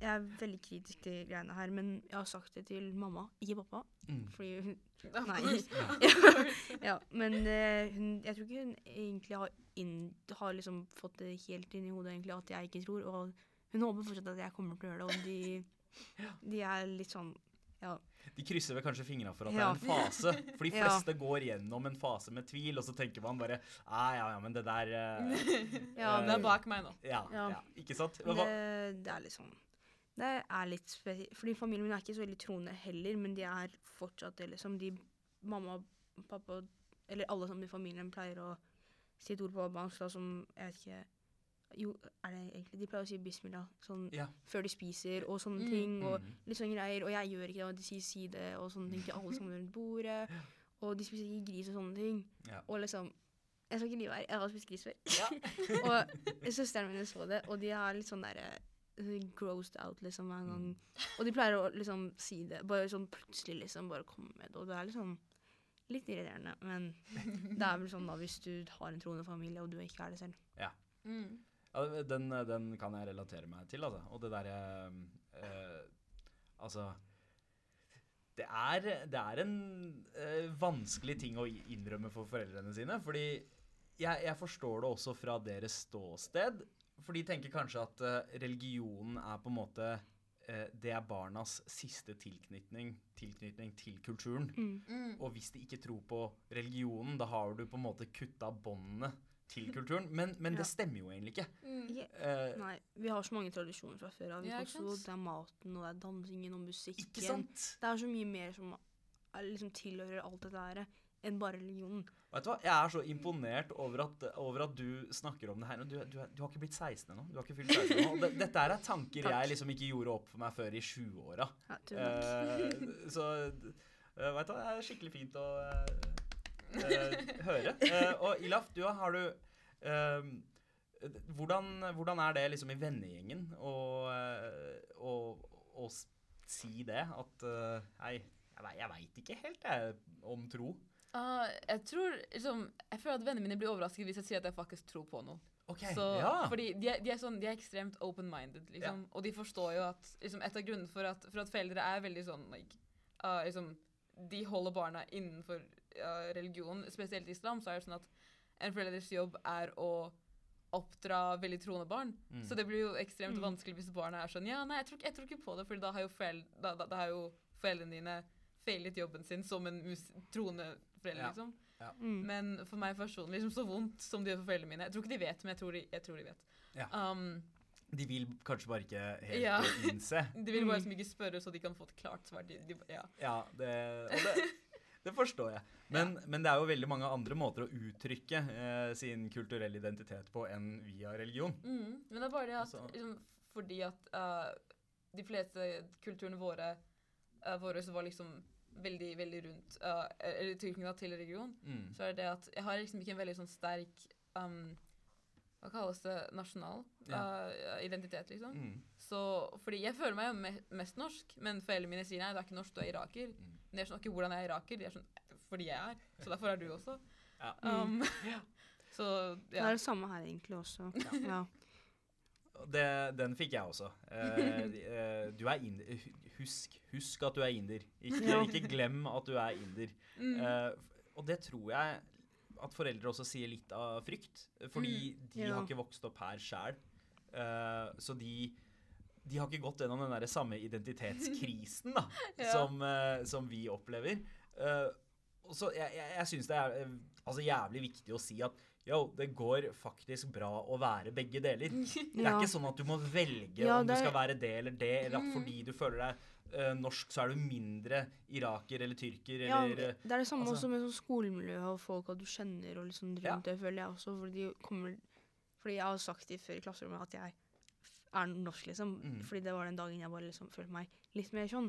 jeg er veldig kritisk til greiene her. Men jeg har sagt det til mamma, ikke pappa. Mm. Fordi hun [LAUGHS] Nei. [LAUGHS] Ja. [LAUGHS] Ja, men uh, hun, jeg tror ikke hun egentlig har, inn, har liksom fått det helt inn i hodet egentlig at jeg ikke tror. Og hun håper fortsatt at jeg kommer til å gjøre det, og de, de er litt sånn Ja. De krysser vel kanskje fingra for at Ja. det er en fase. For de Ja. fleste går gjennom en fase med tvil, og så tenker man bare ah, ja, ja, men det der uh, Ja, det er bak meg nå. ja, ja. Ja. Ikke sant? Det, det er litt sånn Det er litt spesielt. Fordi familien min er ikke så veldig troende heller, men de er fortsatt det, liksom. De mamma, pappa eller alle sammen i familien pleier å si et ord på albansk da, som Jeg vet ikke Jo, er det egentlig De pleier å si bismillah sånn Ja. før de spiser og sånne Mm. ting. Og Mm. litt sånne greier. Og jeg gjør ikke det, og de sier si det og sånne ting til alle sammen rundt bordet. [LAUGHS] Og de spiser ikke gris og sånne ting. Ja. Og liksom Jeg skal ikke lyve her, jeg har spist gris før. Ja. [LAUGHS] og søsteren min så det, og de har litt sånn derre grossed out liksom hver gang. Mm. Og de pleier å liksom si det, bare sånn plutselig liksom bare komme med det. Og det er liksom litt irriterende, men det er vel sånn da hvis du har en troende familie og du ikke er det selv. Mm. Ja, den, den kan jeg relatere meg til, altså. Og det derre eh, Altså det er, det er en eh, vanskelig ting å innrømme for foreldrene sine. Fordi jeg, jeg forstår det også fra deres ståsted. For de tenker kanskje at eh, religionen er på en måte eh, Det er barnas siste tilknytning, tilknytning til kulturen. Mm. Mm. Og hvis de ikke tror på religionen, da har du på en måte kutta båndene til [LAUGHS] kulturen. Men, men Ja. det stemmer jo egentlig ikke. Mm. Eh, nei, vi har så mange tradisjoner fra før av. Ja? Det er maten, og det er dansingen og musikken. ikke sant? Det er så mye mer som liksom tilhører alt dette her, enn bare religionen. Vet du hva? Jeg er så imponert over at, over at du snakker om det her. Du, du, du har ikke blitt 16 ennå. Du har ikke fylt 16 ennå. Dette er tanker Takk. jeg liksom ikke gjorde opp for meg før i 20-åra. Ja. Eh, så uh, du hva, det er skikkelig fint å eh, eh, høre. [LAUGHS] Eh, og Ilaf, du har du eh, hvordan, hvordan er det liksom i vennegjengen å, si det? At Hei, jeg, jeg veit ikke helt, jeg, om tro. Ah, jeg tror liksom, Jeg føler at vennene mine blir overrasket hvis jeg sier at jeg faktisk tror på noe. Ok, Så, ja. Fordi de er, de er, sånn, de er ekstremt open-minded, liksom. Og de forstår jo at liksom, Et av grunnene for at, for at foreldre er veldig sånn like, uh, liksom, De holder barna innenfor uh, religion, spesielt islam, så er det sånn at en foreldres jobb er å oppdra veldig troende barn. Mm. Så det blir jo ekstremt Mm. vanskelig hvis barna er sånn Ja, nei, jeg tror, jeg tror ikke på det, for da har jo, da, da, da har jo foreldrene dine feilet jobben sin som en mus troende forelder, Ja. liksom. Mm. Men for meg personlig, liksom så vondt som det gjør for foreldrene mine Jeg tror ikke de vet, men jeg tror de, jeg tror de vet. Ja. Um, De vil kanskje bare ikke helt Ja. innse. [LAUGHS] de vil bare liksom ikke spørre, så de kan få et klart svar. De, de, ja. Ja, det, det, det forstår jeg. Men, men det er jo veldig mange andre måter å uttrykke eh, sin kulturelle identitet på enn via religion. mm. Men det er bare det at Altså- liksom, fordi at uh, de fleste kulturene våre, uh, våre var liksom veldig, veldig rundt uh, Eller tilknyttet til religion, Mm. så er det at jeg har liksom ikke en veldig sånn sterk um, Hva kalles det? Nasjonal Ja. uh, identitet, liksom. Mm. Så, fordi jeg føler meg jo me mest norsk, men foreldrene mine sier nei, du er ikke norsk, du er iraker. Mm. Men jeg skjønner ikke hvordan jeg er iraker. De er sånn, fordi jeg er. Så derfor er du også. Ja. Um, [LAUGHS] Ja. [LAUGHS] så Det er det samme her egentlig også. Ja. Det, den fikk jeg også. Eh, [LAUGHS] eh, du er inder. Husk, husk at du er inder. Ikke, ikke glem at du er inder. Mm. Eh, og det tror jeg at foreldre også sier litt av frykt. Fordi de Ja. har ikke vokst opp her sjæl. så de, de har ikke gått gjennom den der samme identitetskrisen da, [LAUGHS] Ja. som, som vi opplever. Eh, og så jeg, jeg, jeg syns det er altså jævlig viktig å si at yo, det går faktisk bra å være begge deler. [LAUGHS] Det er ikke sånn at du må velge Ja, om du skal være det eller det, eller at Mm. fordi du føler deg uh, norsk, så er du mindre iraker eller tyrker Ja, eller det er det samme altså- også med sånn skolemiljø og folk at du kjenner og liksom rundt det, føler jeg også. Fordi, kommer, fordi jeg har sagt det før i klasserommet at jeg er norsk, liksom. Mm. Fordi det var den dagen jeg bare liksom følte meg litt mer sånn.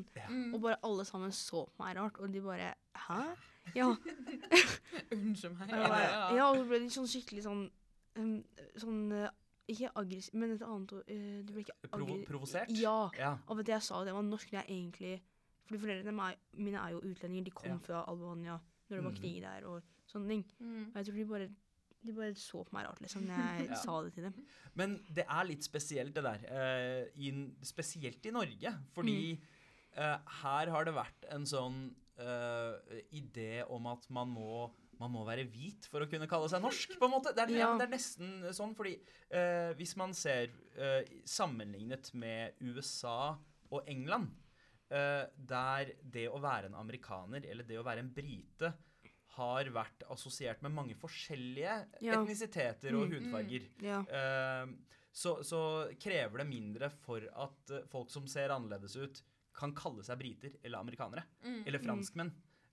Og bare alle sammen så på meg rart, og de bare Hæ? Ja. [LAUGHS] Unnskyld meg. Ja, ja, og så ble de sånn skikkelig sånn um, Sånn uh, Ikke aggressiv, men et annet ord. uh, de ble ikke provo provosert. Ja. Ja. Av at jeg sa at jeg var norsk, når jeg egentlig Fordi foreldrene mine er- er jo utlendinger. De kom Ja. fra Albania når det var Mhm. krig der og sånne ting. Mm. Og jeg tror de bare, de bare så på meg rart, liksom, når jeg [LAUGHS] Ja. sa det til dem. Men det er litt spesielt, det der. eh, i, spesielt i Norge. Fordi eh, her har det vært en sånn eh, idé om at man må, man må være hvit for å kunne kalle seg norsk, på en måte. Det er, Ja. det er nesten sånn, fordi uh, hvis man ser uh, sammenlignet med USA og England, der det å være en amerikaner eller det å være en brite har vært assosiert med mange forskjellige Ja. etnisiteter og Mm. hudfarger. Ja. Eh, så, så krever det mindre for at folk som ser annerledes ut, kan kalle seg briter eller amerikanere. Mm. Eller franskmenn.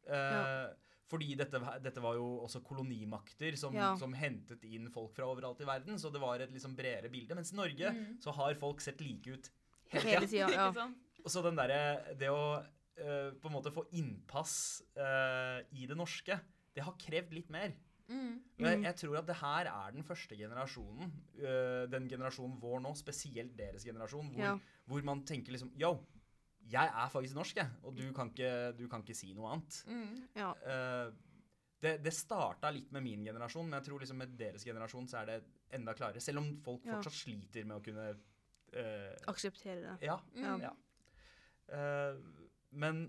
Uh, Ja. fordi dette, var- dette var jo også kolonimakter som, Ja. som hentet inn folk fra overalt i verden, så det var et liksom bredere bilde. Mens i Norge Mm. så har folk sett like ut hele Hele tida. Ja. [LAUGHS] Og så den derre Det å uh, på en måte få innpass uh, i det norske, det har krevd litt mer. Mm. Men Jeg, Mm. tror at det her er den første generasjonen, eh, den generasjonen vår nå, spesielt deres generasjon, hvor, Ja. hvor man tenker liksom Yo, jeg er faktisk norsk, jeg, og du kan ikke, du kan ikke si noe annet. Mm. ja. uh, det, det starta litt med min generasjon, men jeg tror liksom med deres generasjon så er det enda klarere. Selv om folk Ja. fortsatt sliter med å kunne uh, Akseptere det. Ja. Mm. ja. Uh, men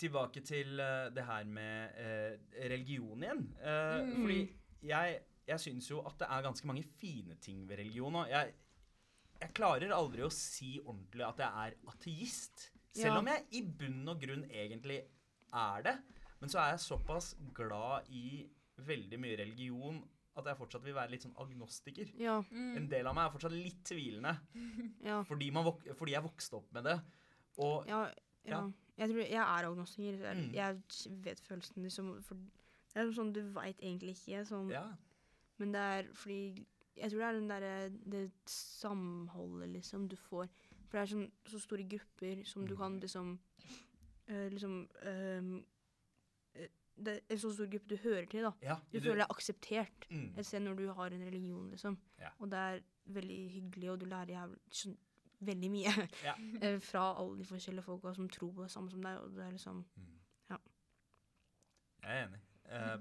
tilbake til det her med religion igjen. Eh, Mm. Fordi jeg, jeg syns jo at det er ganske mange fine ting ved religion. Og jeg, jeg klarer aldri å si ordentlig at jeg er ateist. Selv Ja. om jeg i bunn og grunn egentlig er det. Men så er jeg såpass glad i veldig mye religion at jeg fortsatt vil være litt sånn agnostiker. Ja. Mm. En del av meg er fortsatt litt tvilende, [LAUGHS] Ja. fordi, man vok fordi jeg vokste opp med det. Og Ja, ja. Ja. Jeg tror jeg er agnostiker. Jeg, Mm. jeg vet følelsen liksom for Det er sånn du veit egentlig ikke, sånn, ja, men det er fordi Jeg tror det er den der, det samholdet liksom du får. For det er sånn så store grupper som du Mm. kan liksom øh, Liksom eh, Det er en så stor gruppe du hører til, da. ja, Du føler deg akseptert mm, et sted når du har en religion, liksom. Ja. Og det er veldig hyggelig, og du lærer jævlig, sånn, veldig mye Ja. [LAUGHS] eh, fra alle de forskjellige folka som tror på det samme som deg. Og det er liksom mm. Ja. Jeg er enig. Eh,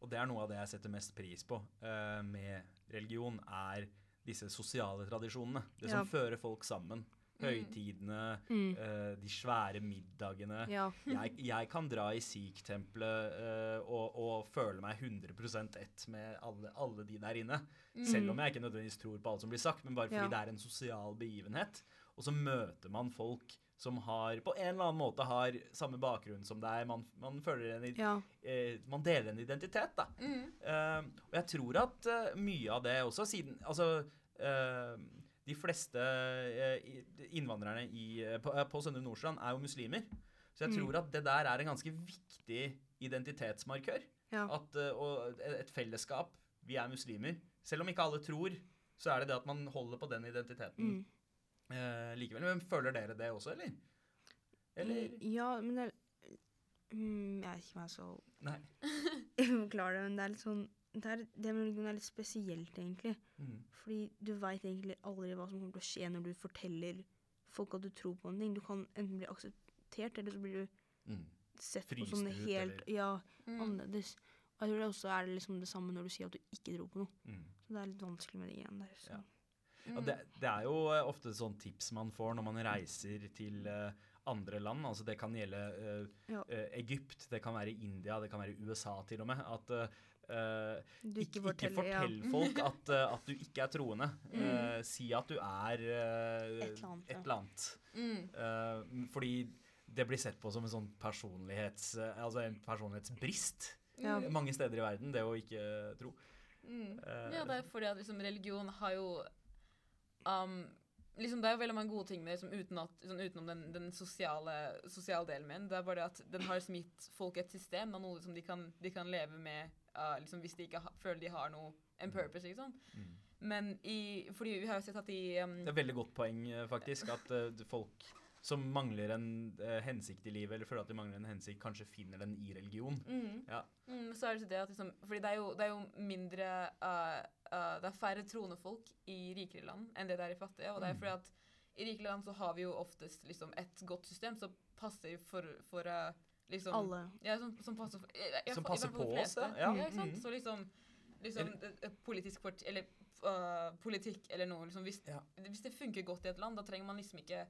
og det er noe av det jeg setter mest pris på uh, med religion, er disse sosiale tradisjonene. Det som Ja. fører folk sammen. Høytidene, mm. uh, de svære middagene. Ja. jeg, jeg kan dra i Sikh-tempelet uh, og, og føle meg 100% ett med alle, alle de der inne. Selv om jeg ikke nødvendigvis tror på alt som blir sagt, men bare fordi Ja. det er en sosial begivenhet. Og så møter man folk som har, på en eller annen måte har samme bakgrunn som deg. Man, man, føler en, ja. eh, man deler en identitet, da. Mm. Eh, og jeg tror at eh, mye av det også, siden Altså eh, De fleste eh, innvandrerne i, eh, på, på Søndre Nordstrand er jo muslimer. Så jeg Mm. tror at det der er en ganske viktig identitetsmarkør. Ja. At, eh, og et fellesskap. Vi er muslimer. Selv om ikke alle tror, så er det det at man holder på den identiteten Mm. Eh, likevel. Men føler dere det også, eller? Eller? Ja, men det er mm, Jeg vet ikke om jeg så Nei. [LAUGHS] forklare det, men det er litt sånn det, er, det med religion er litt spesielt, egentlig. Mm. Fordi du veit egentlig aldri hva som kommer til å skje når du forteller folk at du tror på en ting. Du kan enten bli akseptert, eller så blir du Mm. sett Fryst på som ut, helt eller- Ja, Mm. annerledes. Og jeg tror det også er liksom det samme når du sier at du ikke tror på noe. Mm. Så det er litt vanskelig med det igjen der. Så. Ja. Ja, det, det er jo eh, ofte sånn tips man får når man reiser til eh, andre land. Altså det kan gjelde uh, Ja. Egypt, det kan være India, det kan være USA til og med. At uh, eh, Du ikke, ikke fortell ja. folk [LAUGHS] at, at du ikke er troende. Mm. Eh, si at du er Et eller annet, et eller annet. Mm. Eh, fordi det blir sett på som en sånn personlighets... altså en personlighetsbrist Ja. mange steder i verden, det å ikke tro. Mm. Ja, det er fordi at liksom, religion har jo um, liksom, Det er jo veldig mange gode ting med liksom, uten at, sånn, utenom den, den sosiale, sosiale delen min. Det er bare det at den har liksom gitt folk et system, av noe som de kan, de kan leve med uh, liksom, hvis de ikke ha, føler de har noe en purpose. sant? Mm. Men i, fordi vi har jo sett at de um, Det er et veldig godt poeng, eh, faktisk, at uh, folk som mangler en eh, hensikt i livet, eller føler at de mangler en hensikt, kanskje finner den i religion. Mm. Ja. Mm, så er det så det at liksom, fordi det er jo, det er jo mindre uh, uh, Det er færre troende folk i rikere land enn det det er i fattige. Og det er Mm. fordi at i rike land så har vi jo oftest liksom et godt system som passer for, for uh, liksom Alle. Ja, som, som passer, for, jeg, jeg, Som passer på oss, ja. Ja. ikke sant? Mm. Så liksom, liksom politisk parti, eller uh, politikk eller noe liksom, hvis, Ja. hvis det funker godt i et land, da trenger man liksom ikke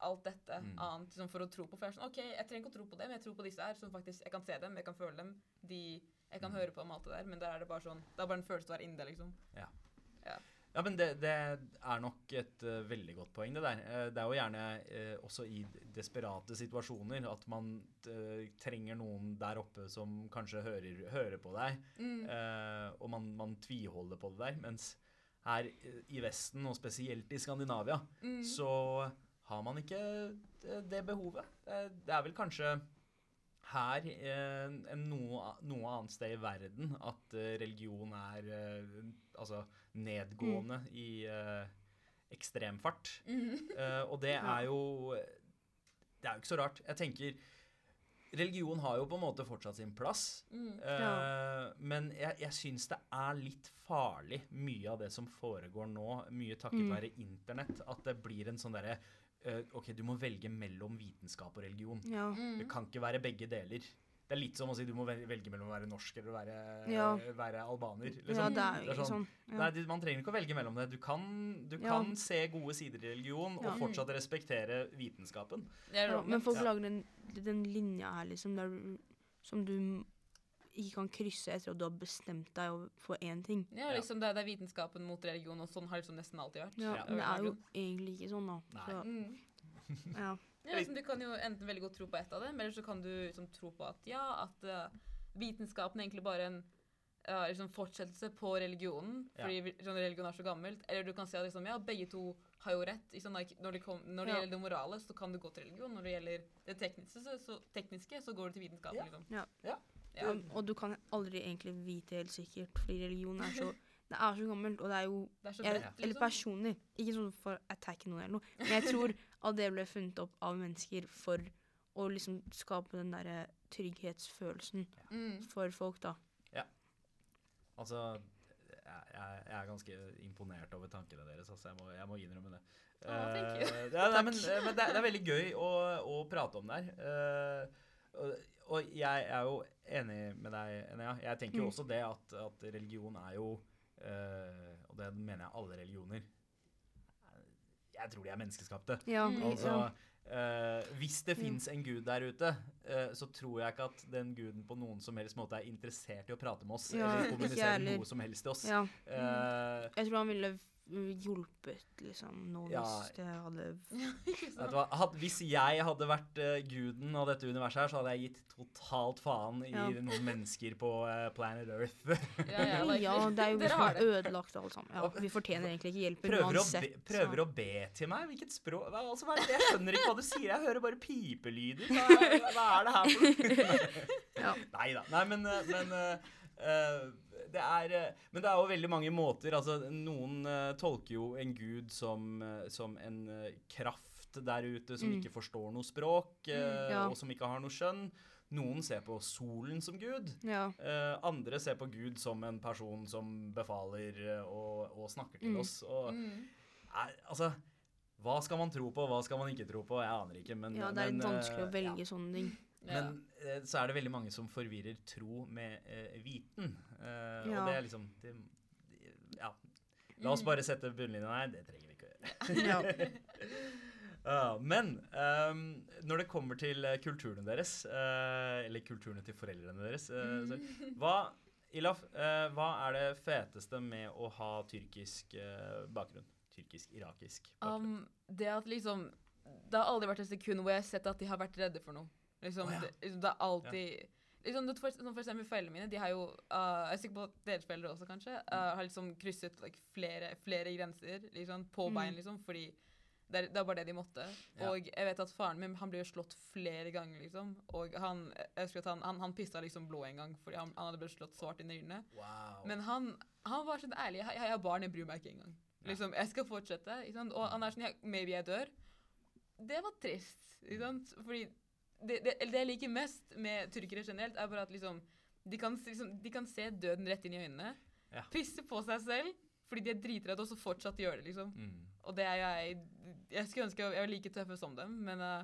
alt dette Mm. annet liksom, for å tro på. For jeg er sånn, ok, jeg trenger ikke å tro på det, men jeg tror på disse her, som faktisk, jeg kan se dem, jeg kan føle dem, de, jeg kan Mm. høre på dem, alt det der, men der er det bare sånn, det er bare en følelse å være inni det, liksom. Ja, men det, det er nok et uh, veldig godt poeng, det der. Uh, det er jo gjerne uh, også i desperate situasjoner at man trenger noen der oppe som kanskje hører, hører på deg, Mm. og man, man tviholder på det der. Mens her i Vesten, og spesielt i Skandinavia, Mm. så har man ikke det, det behovet. Det, er vel kanskje her eh, enn noe, noe annet sted i verden at eh, religion er eh, altså nedgående i uh, ekstremfart. Eh, og det [LAUGHS] er jo Det er jo ikke så rart. Jeg tenker Religion har jo på en måte fortsatt sin plass. Mm. Uh, Men jeg, jeg syns det er litt farlig, mye av det som foregår nå, mye takket Mm. være internett, at det blir en sånn derre eh, OK, du må velge mellom vitenskap og religion. Ja. Mm. Det kan ikke være begge deler. Det er litt som å si du må velge mellom å være norsk eller å være, Ja. være albaner. ja, Liksom. det er Det er sånn- sånn. Ja. Nei, Man trenger ikke å velge mellom det. Du kan, du Ja. kan se gode sider i religion Ja. og fortsatt respektere vitenskapen. Ja, men folk Ja. lager den, den linja her, liksom, der som du ikke kan krysse etter at du har bestemt deg for én ting. Ja, liksom det, det er vitenskapen mot religion, og sånn har det liksom nesten alltid vært. Ja, Ja. Men det er jo egentlig ikke sånn, da. Nei. Så, Mm. [LAUGHS] ja. Ja, liksom, du kan jo enten veldig godt tro på ett av dem, eller så kan du liksom tro på at ja, at uh, vitenskapen er egentlig bare en uh, liksom fortsettelse på religionen, fordi sånn, religion er så gammelt. Eller du kan si at liksom, ja, begge to har jo rett. Liksom, like, når det, kom, når det Ja. gjelder det morale, så kan du gå til religion. Når det gjelder det tekniske, så, så, tekniske, så går du til vitenskapen. Ja. Liksom. Ja. Ja. Ja. Og, du kan aldri egentlig vite helt sikkert, fordi religion er så [LAUGHS] Det er så gammelt, og det er jo Det er så jeg, Eller liksom. personlig. Ikke sånn for å attacke noen eller noe, men jeg tror at det ble funnet opp av mennesker for å liksom skape den derre trygghetsfølelsen ja. for folk, da. Altså, jeg, jeg, er ganske imponert over tankene deres, altså. Jeg må, jeg må innrømme det. Oh, uh. Eh, ja, nei, men, men det, er, det er veldig gøy å, å prate om det her. Eh, og, jeg er jo enig med deg, Enea. Jeg tenker jo Mm. også det at, at religion er jo eh, Og det mener jeg alle religioner. Jeg tror de er menneskeskapte. Ja, Mm. Altså, eh, hvis det Mm. fins en gud der ute, eh, så tror jeg ikke at den guden på noen som helst måte er interessert i å prate med oss Ja, eller kommunisere noe som helst til oss. ja. Eh, Jeg tror han ville hjulpet liksom noe Ja. hvis det hadde ja, hvis jeg hadde [LAUGHS] vært uh, guden av dette universet her, så hadde jeg gitt totalt faen i Ja. noen mennesker på uh, planet Earth. Ja, ja, [LAUGHS] det er jo [LAUGHS] dere liksom har ødelagt alt sammen. Ja, vi fortjener egentlig ikke hjelp prøver, å be, prøver å be til meg? Hvilket språk hva, altså, hva er det? Jeg skjønner ikke hva du sier. Jeg hører bare pipelyder. Hva, hva er det her for noe? Nei da. Nei, men, eh, men uh, eh, det er eh, Men det er jo veldig mange måter. Altså, noen eh, tolker jo en gud som, eh, som en kraft der ute som Mm. ikke forstår noe språk, Mm, ja. og som ikke har noe skjønn. Noen ser på solen som gud. Ja. Uh, andre ser på Gud som en person som befaler og, og snakker til Mm. oss. Og Mm. er, altså Hva skal man tro på, hva skal man ikke tro på? Jeg aner ikke, men ja, det er men, vanskelig å velge ja. sånne ting. Men eh, så er det veldig mange som forvirrer tro med eh, viten. Eh, Ja. Og det er liksom det, Ja. La oss bare sette bunnlinjen her. Det trenger vi ikke å gjøre. Ja. [LAUGHS] Ja, men um, når det kommer til kulturene deres, uh, eller kulturene til foreldrene deres eh, så, [LAUGHS] Hva Ilaf, hva er det feteste med å ha tyrkisk bakgrunn? Tyrkisk-irakisk bakgrunn. Um, det at liksom Det har aldri vært et sekund hvor jeg har sett at de har vært redde for noe. Liksom, oh, ja. det, liksom, det er alltid liksom, for, for eksempel foreldrene mine, de har jo uh, Jeg er sikker på at deres foreldre også, kanskje, uh, har liksom krysset like, flere, flere grenser liksom, på Mm. bein, liksom, fordi det er, det er bare det de måtte. Ja. Og jeg vet at faren min han ble jo slått flere ganger, liksom. Og han, jeg husker at han, han, han pissa liksom blå en gang fordi han, han hadde blitt slått svart inn i øynene. Wow. Men han, han var sånn ærlig. Jeg, jeg har barn, jeg bryr meg ikke engang. Ja. Liksom, jeg skal fortsette. Ikke sant? Og han er sånn Maybe jeg dør. Det var trist. Ikke sant? Fordi det, det, det jeg liker mest med tyrkere generelt, er bare at liksom de kan, liksom, de kan se døden rett inn i øynene. Ja. Pisse på seg selv fordi de er dritredde, og så fortsatt gjør det, liksom. Mm. Og det er jeg Jeg skulle ønske jeg var like tøffe som dem, men uh,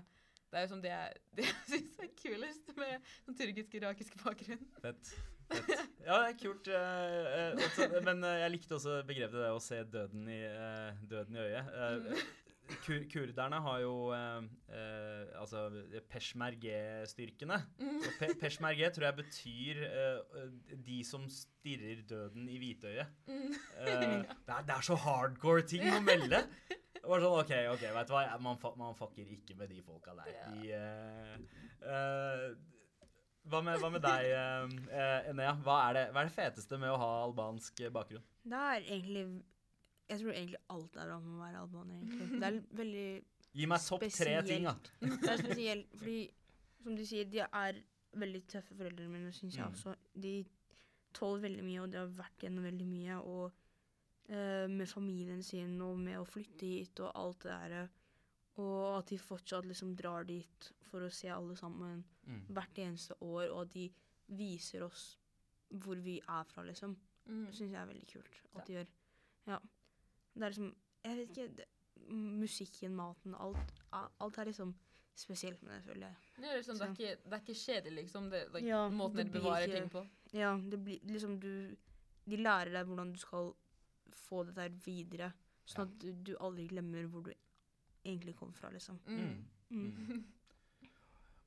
det er jo som det jeg, [LAUGHS] det jeg syns er kulest med sånn tyrkisk-irakisk bakgrunn. Fett. Fett. Ja, det er kult. Uh, uh, også, men eh, jeg likte også begrepet det å se døden i, eh, døden i øyet. Kur kurderne har jo eh, eh, altså peshmerge-styrkene. Mm. pe peshmerge tror jeg betyr eh, de som stirrer døden i hvitøyet. Mm. Eh, [LAUGHS] det, er, det er så hardcore ting å melde. Det var sånn, ok, ok, vet du hva, man, man fucker ikke med de folka der. De, eh, eh, hva, med, hva med deg, eh, eh, Enea? Hva er, det, hva er det feteste med å ha albansk bakgrunn? Det er egentlig Jeg tror egentlig alt er bra med å være albaner, egentlig. Det er [LAUGHS] veldig Gi meg topp tre ting, da. Det er spesielt fordi, som du sier, de er veldig tøffe foreldrene mine, syns jeg Mm. også. De tåler veldig mye, og de har vært gjennom veldig mye. Og uh, med familien sin, og med å flytte hit, og alt det der. Og at de fortsatt liksom drar dit for å se alle sammen Mm. hvert eneste år, og at de viser oss hvor vi er fra, liksom. Mm. Det syns jeg er veldig kult at de gjør. Ja. Det er liksom Jeg vet ikke det, Musikken, maten, alt, alt er liksom spesielt med det, føler jeg. Det er, liksom, det, er ikke, det er ikke kjedelig, liksom. Det, like, Ja, måten det dere bevarer ikke- ting på. Ja, det blir liksom du De lærer deg hvordan du skal få det der videre, sånn at du, du aldri glemmer hvor du egentlig kom fra, liksom. Mm. Mm. Mm.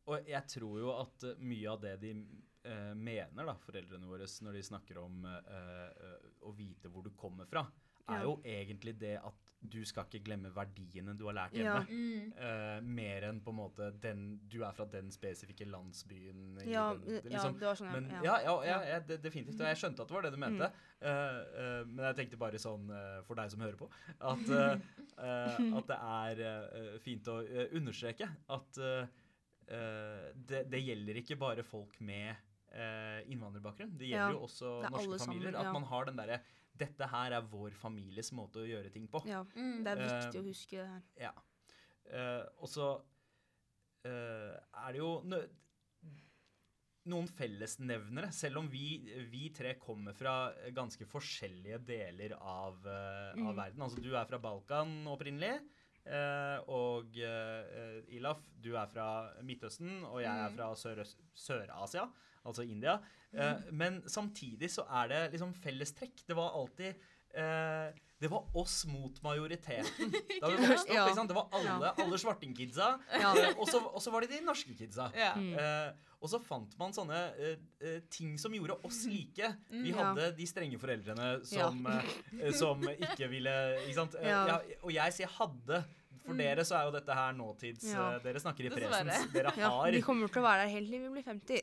Og jeg tror jo at eh, mye av det de eh, mener, da, foreldrene våre, når de snakker om eh, eh, å vite hvor du kommer fra, er Ja. jo egentlig det at du skal ikke glemme verdiene du har lært Ja. hjemme. Mm. Uh, mer enn på en måte den, du er fra den spesifikke landsbyen. Ja, den, ja, liksom. det var sånn, Men, ja. ja, ja, ja, Ja. ja det, definitivt. Og jeg skjønte at det var det du mente. Mm. Uh, uh, men jeg tenkte bare sånn for deg som hører på, at, [LAUGHS] at det er fint å understreke at det, det gjelder ikke bare folk med eh, innvandrerbakgrunn. Det Ja, gjelder jo også norske familier. sammen, At man har den derre Dette her er vår families måte å gjøre ting på. ja. Det er Eh, viktig å huske det her. Ja. Eh, og så eh, er det jo noen fellesnevnere, selv om vi, vi tre kommer fra ganske forskjellige deler av, eh, av Mm. verden. Altså, du er fra Balkan opprinnelig. uh, og uh, Ilaf, du er fra Midtøsten, og jeg er Mm. fra Sør- Sør-Asia, altså India. Eh, men samtidig så er det liksom fellestrekk. Det var alltid eh, Det var oss mot majoriteten. [LAUGHS] Da vi vokste opp, Ja. ikke sant? Det var alle, alle svartingkidsa, Ja. eh, og så var det de norske kidsa. Mm. Eh, og så fant man sånne eh, eh, ting som gjorde oss like. Vi Ja. hadde de strenge foreldrene som, eh, som ikke ville Ikke sant? Ja. ja, og jeg sier hadde. For dere så er jo dette her nåtids Ja. eh, Dere snakker i presens. [LAUGHS] Dere Ja, har vi kommer til å være der helt til vi blir 50.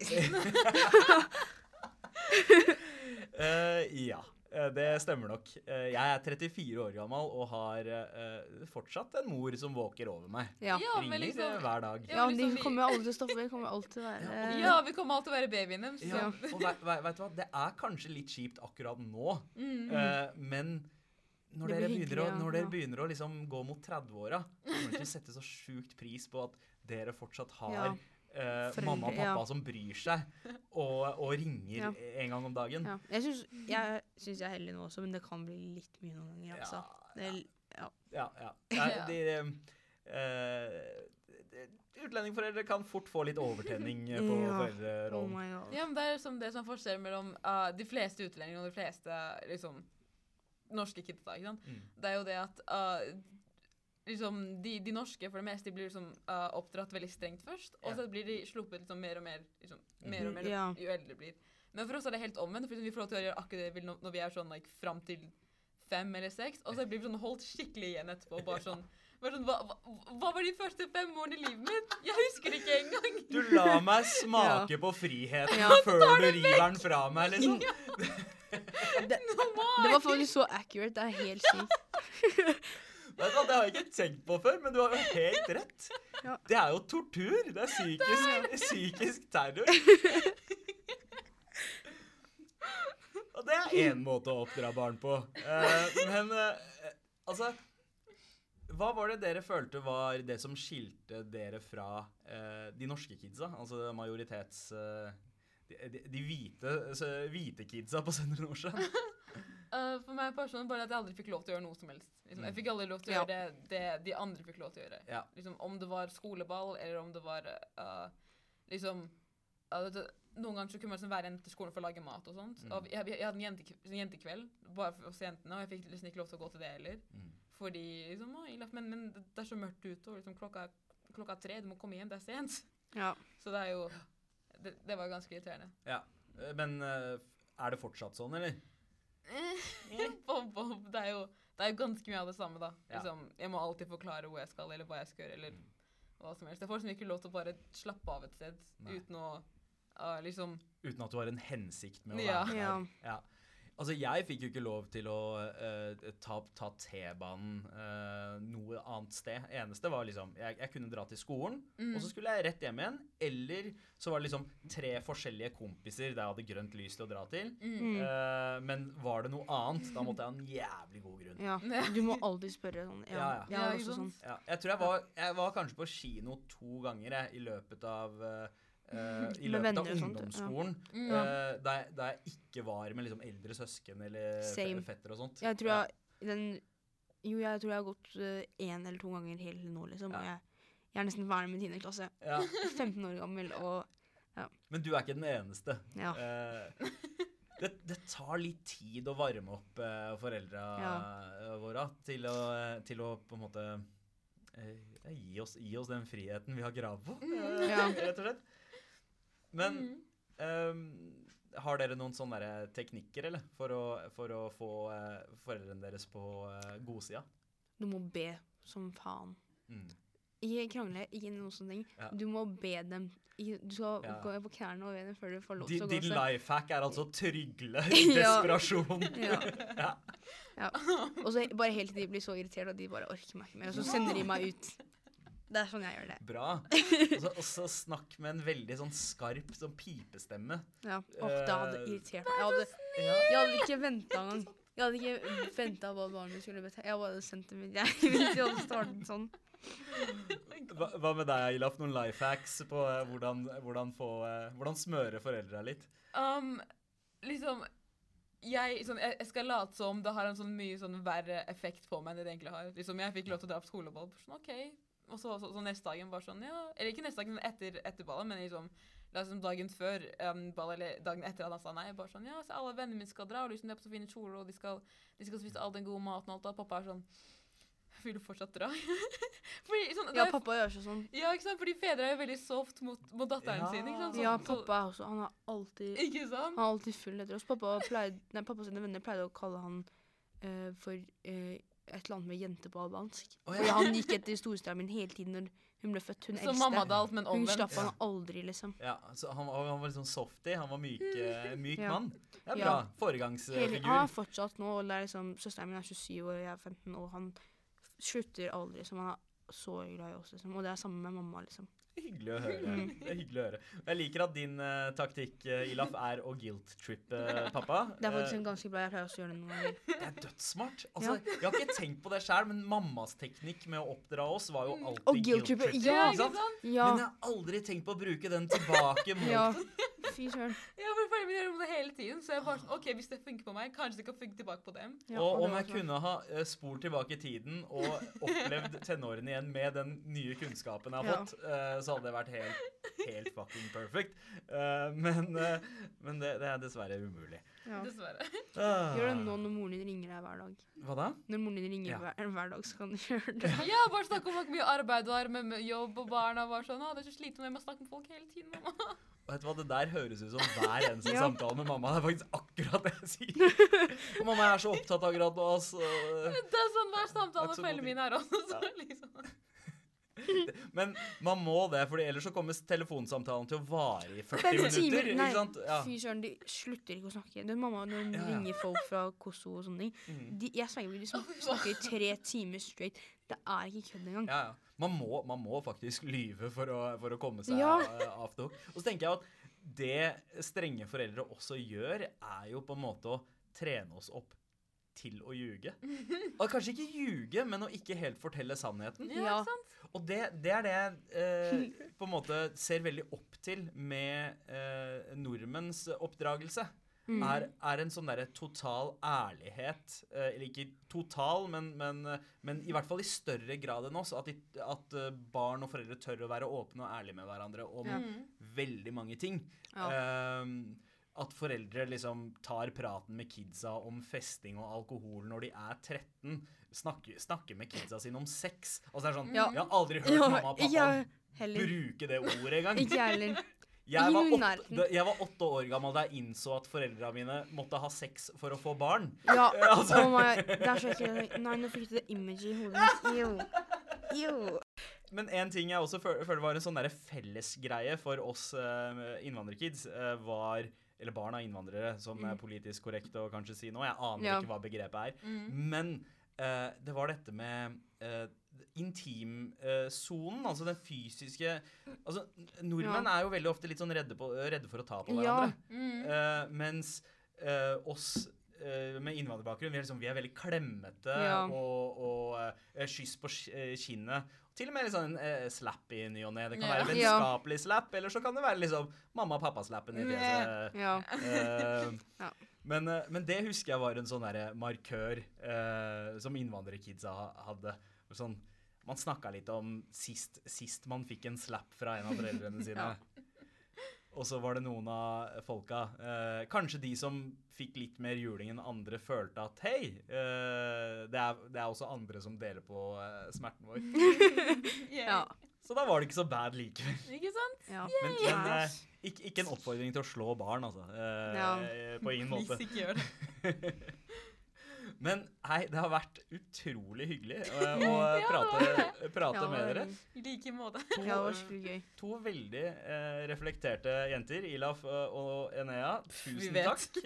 uh, [LAUGHS] ja, eh, det stemmer nok. Eh, jeg er 34 år gammel og har uh, fortsatt en mor som våker over meg. Ja. Ja, men Ringer liksom- eh, hver dag. Ja, Ja, men de liksom De kommer aldri til å stoppe. De kommer alltid [LAUGHS] til å være Ja, vi kommer alltid til å være babyen deres. Ja, Ja. og vet, vet, vet du hva, det er kanskje litt kjipt akkurat nå, Mm. uh, men når dere, begynner å, når dere begynner å liksom gå mot 30-åra, kommer dere til å sette så sjukt pris på at dere fortsatt har Ja. Uh, mamma og pappa ja. som bryr seg, og, og ringer Ja. en gang om dagen. Ja. Jeg syns jeg, jeg er heldig nå også, men det kan bli litt mye noen ganger. Altså. Det er, ja. Ja, ja. [LAUGHS] Ja. de, eh, de- Utlendingforeldre kan fort få litt overtenning eh, på [LAUGHS] Ja. Oh foreldrerollen. my. Ja, men det er liksom det som er forskjellen mellom uh, de fleste utlendinger og de fleste liksom, norske kidsa. ikke sant? Mm. Det er jo det at uh, liksom, de, de norske for det meste de blir liksom, uh, oppdratt veldig strengt først, og Ja. så blir de sluppet liksom, mer og mer liksom, mer og mer Ja. jo eldre de blir. Men for oss er det helt omvendt, for vi får lov til å gjøre akkurat det vi vil når, vi er sånn like, fram til fem eller seks, og så blir vi sånn holdt skikkelig igjen etterpå. bare [LAUGHS] sånn, bare sånn hva, hva, hva var de første fem årene i livet mitt? Jeg husker ikke engang! Du la meg [LAUGHS] smake på friheten Ja. før du river den fra meg, liksom. Det, [LAUGHS] det var faktisk så accurate. Det er helt sykt. [LAUGHS] Vet Det har jeg ikke tenkt på før, men du har jo helt rett. Ja. Det er jo tortur. Det er psykisk, psykisk terror. [LAUGHS] Og det er én måte å oppdra barn på. Eh, men eh, altså Hva var det dere følte var det som skilte dere fra eh, de norske kidsa? Altså majoritets... eh, de, de, de hvite, så, hvite kidsa på Søndre Nordstrand? Uh, [LAUGHS] for meg personlig bare at jeg aldri fikk lov til å gjøre noe som helst. Liksom. Jeg fikk aldri lov til å Ja. gjøre det, det de andre fikk lov til å gjøre. Ja. Liksom, om det var skoleball, eller om det var uh, liksom uh, det, Noen ganger så kunne man liksom være igjen til skolen for å lage mat og sånt. Mm. Og jeg, jeg hadde en, jente, jentekveld bare for oss jentene, og jeg fikk liksom ikke lov til å gå til det heller. Mm. Fordi liksom, å, men, men det er så mørkt ute, og liksom, klokka, klokka er tre, du må komme hjem, det er sent. Ja. Så det er jo Det, det var ganske irriterende. Ja. Eh, Men eh, er det fortsatt sånn, eller? [LAUGHS] Bob, Bob, det er jo det er jo ganske mye av det samme, da. Ja. Liksom, jeg må alltid forklare hvor jeg skal, eller hva jeg skal gjøre, eller Mm. hva som helst. Det er folk som ikke lov til å bare slappe av et sted Nei. uten å uh, liksom Uten at du har en hensikt med å Ja. her. der. Ja. Altså, jeg fikk jo ikke lov til å uh, ta, ta T-banen uh, noe annet sted. Eneste var liksom Jeg, jeg kunne dra til skolen, Mm. og så skulle jeg rett hjem igjen. Eller så var det liksom tre forskjellige kompiser der jeg hadde grønt lys til å dra til. Mm. Uh, men var det noe annet, da måtte jeg ha en jævlig god grunn. Ja. Du må alltid spørre sånn. Ja, Ja, ja. Jeg også sånn. Ja, jeg tror jeg var, jeg var kanskje på kino to ganger jeg, i løpet av eh, eh, I løpet av ungdomsskolen, sånt, ja. Mm. eh, da, jeg, jeg ikke var med liksom eldre søsken eller fe- Same. fetter og sånt. Jeg tror Ja. jeg den, Jo, jeg tror jeg har gått én eller to ganger helt til nå, liksom. Og jeg, jeg er nesten ferdig med 10. klasse. Ja. [LAUGHS] 15 år gammel og Men du er ikke den eneste. ja. Uh, det, det tar litt tid å varme opp uh, foreldra ja. våre til å, til å på en måte uh, gi, oss, gi oss den friheten vi har krav på, eh, [LAUGHS] rett og slett. Men Mm. um, har dere noen sånne teknikker, eller? For å, for å få uh, foreldrene deres på uh, godsida? Du må be som faen. Mm. Ikke krangle, ikke noen sånne ting. Ja. Du må be dem. Du skal Ja. gå på knærne og be dem før du får lov til å gå. din life hack er altså trygle [LAUGHS] i desperasjon. [LAUGHS] Ja. Ja. ja. Og så bare helt til de blir så irritert at de bare orker meg ikke mer. Og så sender de meg ut. Det er sånn jeg gjør det. Bra. Og så- snakk med en veldig sånn skarp sånn pipestemme. Ja. Og det hadde Eh, irritert meg. Jeg hadde, jeg hadde ikke venta engang. Jeg hadde ikke venta hva barnet skulle bete. Jeg bare sendt dem ut. [LAUGHS] Jeg ville ikke hadde startet sånn. Hva, hva med deg, Ilaf? Noen life hacks på uh, hvordan, hvordan, få, uh, hvordan smøre foreldra litt? Um, liksom jeg, sånn, jeg, jeg skal late som det har en sånn mye sånn verre effekt på meg enn det det egentlig har. Liksom, jeg fikk lov til å dra på skoleball. Sånn, ok. Og så, så, så neste dagen bare sånn, ja Eller ikke neste dagen, etter, etter ballet, men liksom, liksom dagen før um, ballet, eller dagen etter at han sa nei. Bare sånn, ja, så alle vennene mine skal dra, og liksom, de er på så fine kjoler, og de skal, de skal spise all den gode maten og alt. Og pappa er sånn Vil du fortsatt dra? [LAUGHS] Fordi, sånn, Ja, er- pappa gjør så sånn. ja, ikke sant? Fordi fedre er jo veldig soft mot, mot datteren Ja. sin. ikke sant? Sånn- Ja, pappa er også Han er alltid Ikke sant? Han er alltid full etter oss. Pappa, pleide, nei, pappa sine venner pleide å kalle han uh, for eh, et eller annet med jente på albansk. Oh, ja. han gikk etter storesøstera min hele tiden når hun ble født. Hun Så eldste. mamma hadde alt, men Hun omvendt. slapp han Ja. aldri, liksom. Ja, så han, var- han var litt sånn softy. Han var myk, eh, myk Ja. mann. Det er Ja. bra. Foregangsfigur. han er fortsatt nå, og liksom, søsteren min er 27 år, og jeg er 15, og han slutter aldri. så Han er så glad i oss, liksom. Og det er samme med mamma, liksom. Hyggelig å høre. Mm. Det er hyggelig å høre. Jeg liker at din uh, taktikk, uh, Ilaf, er å guilt-trippe pappa. Det er faktisk Eh, en ganske bra. Jeg pleier også å gjøre det noen ganger. det er dødssmart. Altså, Jeg har ikke tenkt på det sjøl, men mammas teknikk med å oppdra oss var jo alltid Og guilt-trippe, guilt-tripping, ja. ikke sant? Ja. Men jeg har aldri tenkt på å bruke den tilbake mot ja. Fy søren. Ja, for foreldrene mine gjør det hele tiden, så jeg bare sånn, ok, hvis det funker på meg, kanskje det kan funke tilbake på dem. Ja, og om jeg sånn. kunne ha uh, spolt tilbake i tiden og opplevd tenårene igjen med den nye kunnskapen jeg har Ja. fått, eh, så hadde det vært helt, helt fucking perfect. Uh, men uh, men det, det er dessverre umulig. Ja. Dessverre. Uh. Gjør det nå når moren din ringer deg hver dag. Hva da? Når moren din ringer Ja. hver, hver dag, så kan du gjøre det. [LAUGHS] Ja, bare snakke om hvor mye arbeid du har med, jobb og barna. Bare sånn, ah, det er så slitsomt, jeg må snakke med folk hele tiden, mamma. Vet du hva, Det der høres ut som hver eneste [LAUGHS] Ja. samtale med mamma. Det er faktisk akkurat det jeg sier. [LAUGHS] Og mamma er så opptatt akkurat nå, altså. Det er sånn hver samtale med foreldrene mine er også. Så, liksom. [LAUGHS] Men man må det, for ellers så kommer telefonsamtalen til å vare i 40 minutter. Nei? Ja. fy søren, de slutter ikke å snakke. Det er mamma når hun Ja, ja. ringer folk fra Kosovo og sånne ting. Mm. De, jeg sverger, de snakker i tre timer straight. Det er ikke kødd engang. Ja, ja. Man må, man må faktisk lyve for å, for å komme seg Ja. eh, av det. Og så tenker jeg at det strenge foreldre også gjør, er jo på en måte å trene oss opp til å ljuge. Og kanskje ikke ljuge, men å ikke helt fortelle sannheten. Ja, sant? Og det, det er det jeg eh, på en måte ser veldig opp til med eh, nordmenns oppdragelse. Mm. Er, er en sånn derre total ærlighet eh, Eller ikke total, men, men, men i hvert fall i større grad enn oss. At, de, at eh, barn og foreldre tør å være åpne og ærlige med hverandre om Ja. Mm. veldig mange ting. Ja. Ehm, at foreldre liksom tar praten med kidsa om festing og alkohol når de er 13. Snakker, snakker med kidsa sine om sex. Altså det er sånn, Ja. Jeg har aldri hørt Ja, mamma og pappa bruke det ordet engang. Ikke heller. [LAUGHS] Jeg var, åtte, jeg var åtte år gammel da jeg innså at foreldra mine måtte ha sex for å få barn. Ja, [LAUGHS] Altså. oh my, det er så ekkelt. Nei, nå fikk du det imaget i hodet mitt. Men en ting jeg også føl- føler var en sånn fellesgreie for oss uh, innvandrerkids, uh, var eller barn av innvandrere, som er politisk korrekt å kanskje si nå. Jeg aner Ja. ikke hva begrepet er. Mm. Men uh, det var dette med uh, intimsonen, altså den fysiske Altså, nordmenn nordmenn er jo veldig ofte litt sånn redde, på, redde for å ta på Ja. hverandre. Mm. Eh, mens eh, oss eh, med innvandrerbakgrunn, vi er, liksom, vi er veldig klemmete Ja. og, og eh, kyss på eh, kinnet. Til og med litt sånn eh, slap i ny og ne. Det kan Ja. være vennskapelig slap, eller så kan det være liksom mamma og pappa-slappen i fjeset. Ja. Uh, [LAUGHS] Ja. men, eh, men det husker jeg var en sånn markør uh, som innvandrerkidsa hadde. Sånn, man snakka litt om sist, sist man fikk en slap fra en av foreldrene sine. [LAUGHS] Ja. Og så var det noen av folka, eh, kanskje de som fikk litt mer juling enn andre, følte at hei, eh, det, er, det er også andre som deler på eh, smerten vår. [LAUGHS] Yeah. ja. Så da var det ikke så bad likevel. Ikke sant? ja. Men, men eh, ikke, ikke en oppfordring til å slå barn, altså. Eh, Ja. På ingen måte. Please, ikke gjør det. [LAUGHS] Men hei, det har vært utrolig hyggelig å [LAUGHS] Ja, prate, prate Ja, med dere. I like måte. To, ja, det var skikkelig gøy. to veldig eh, reflekterte jenter, Ilaf og Enea. Tusen takk.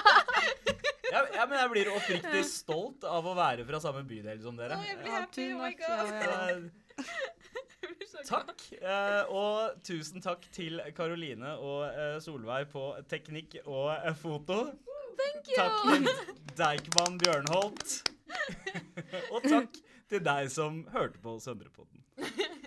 [LAUGHS] ja, ja, men jeg blir oppriktig stolt av å være fra samme bydel som dere. Oh, jeg blir Ja, happy. Oh my god. [LAUGHS] Eh. Takk. Eh, og tusen takk til Karoline og eh, Solveig på teknikk og eh, foto. Thank you. Takk til Deichman Bjørnholt. [LAUGHS] og takk til deg som hørte på Søndrepodden. [LAUGHS]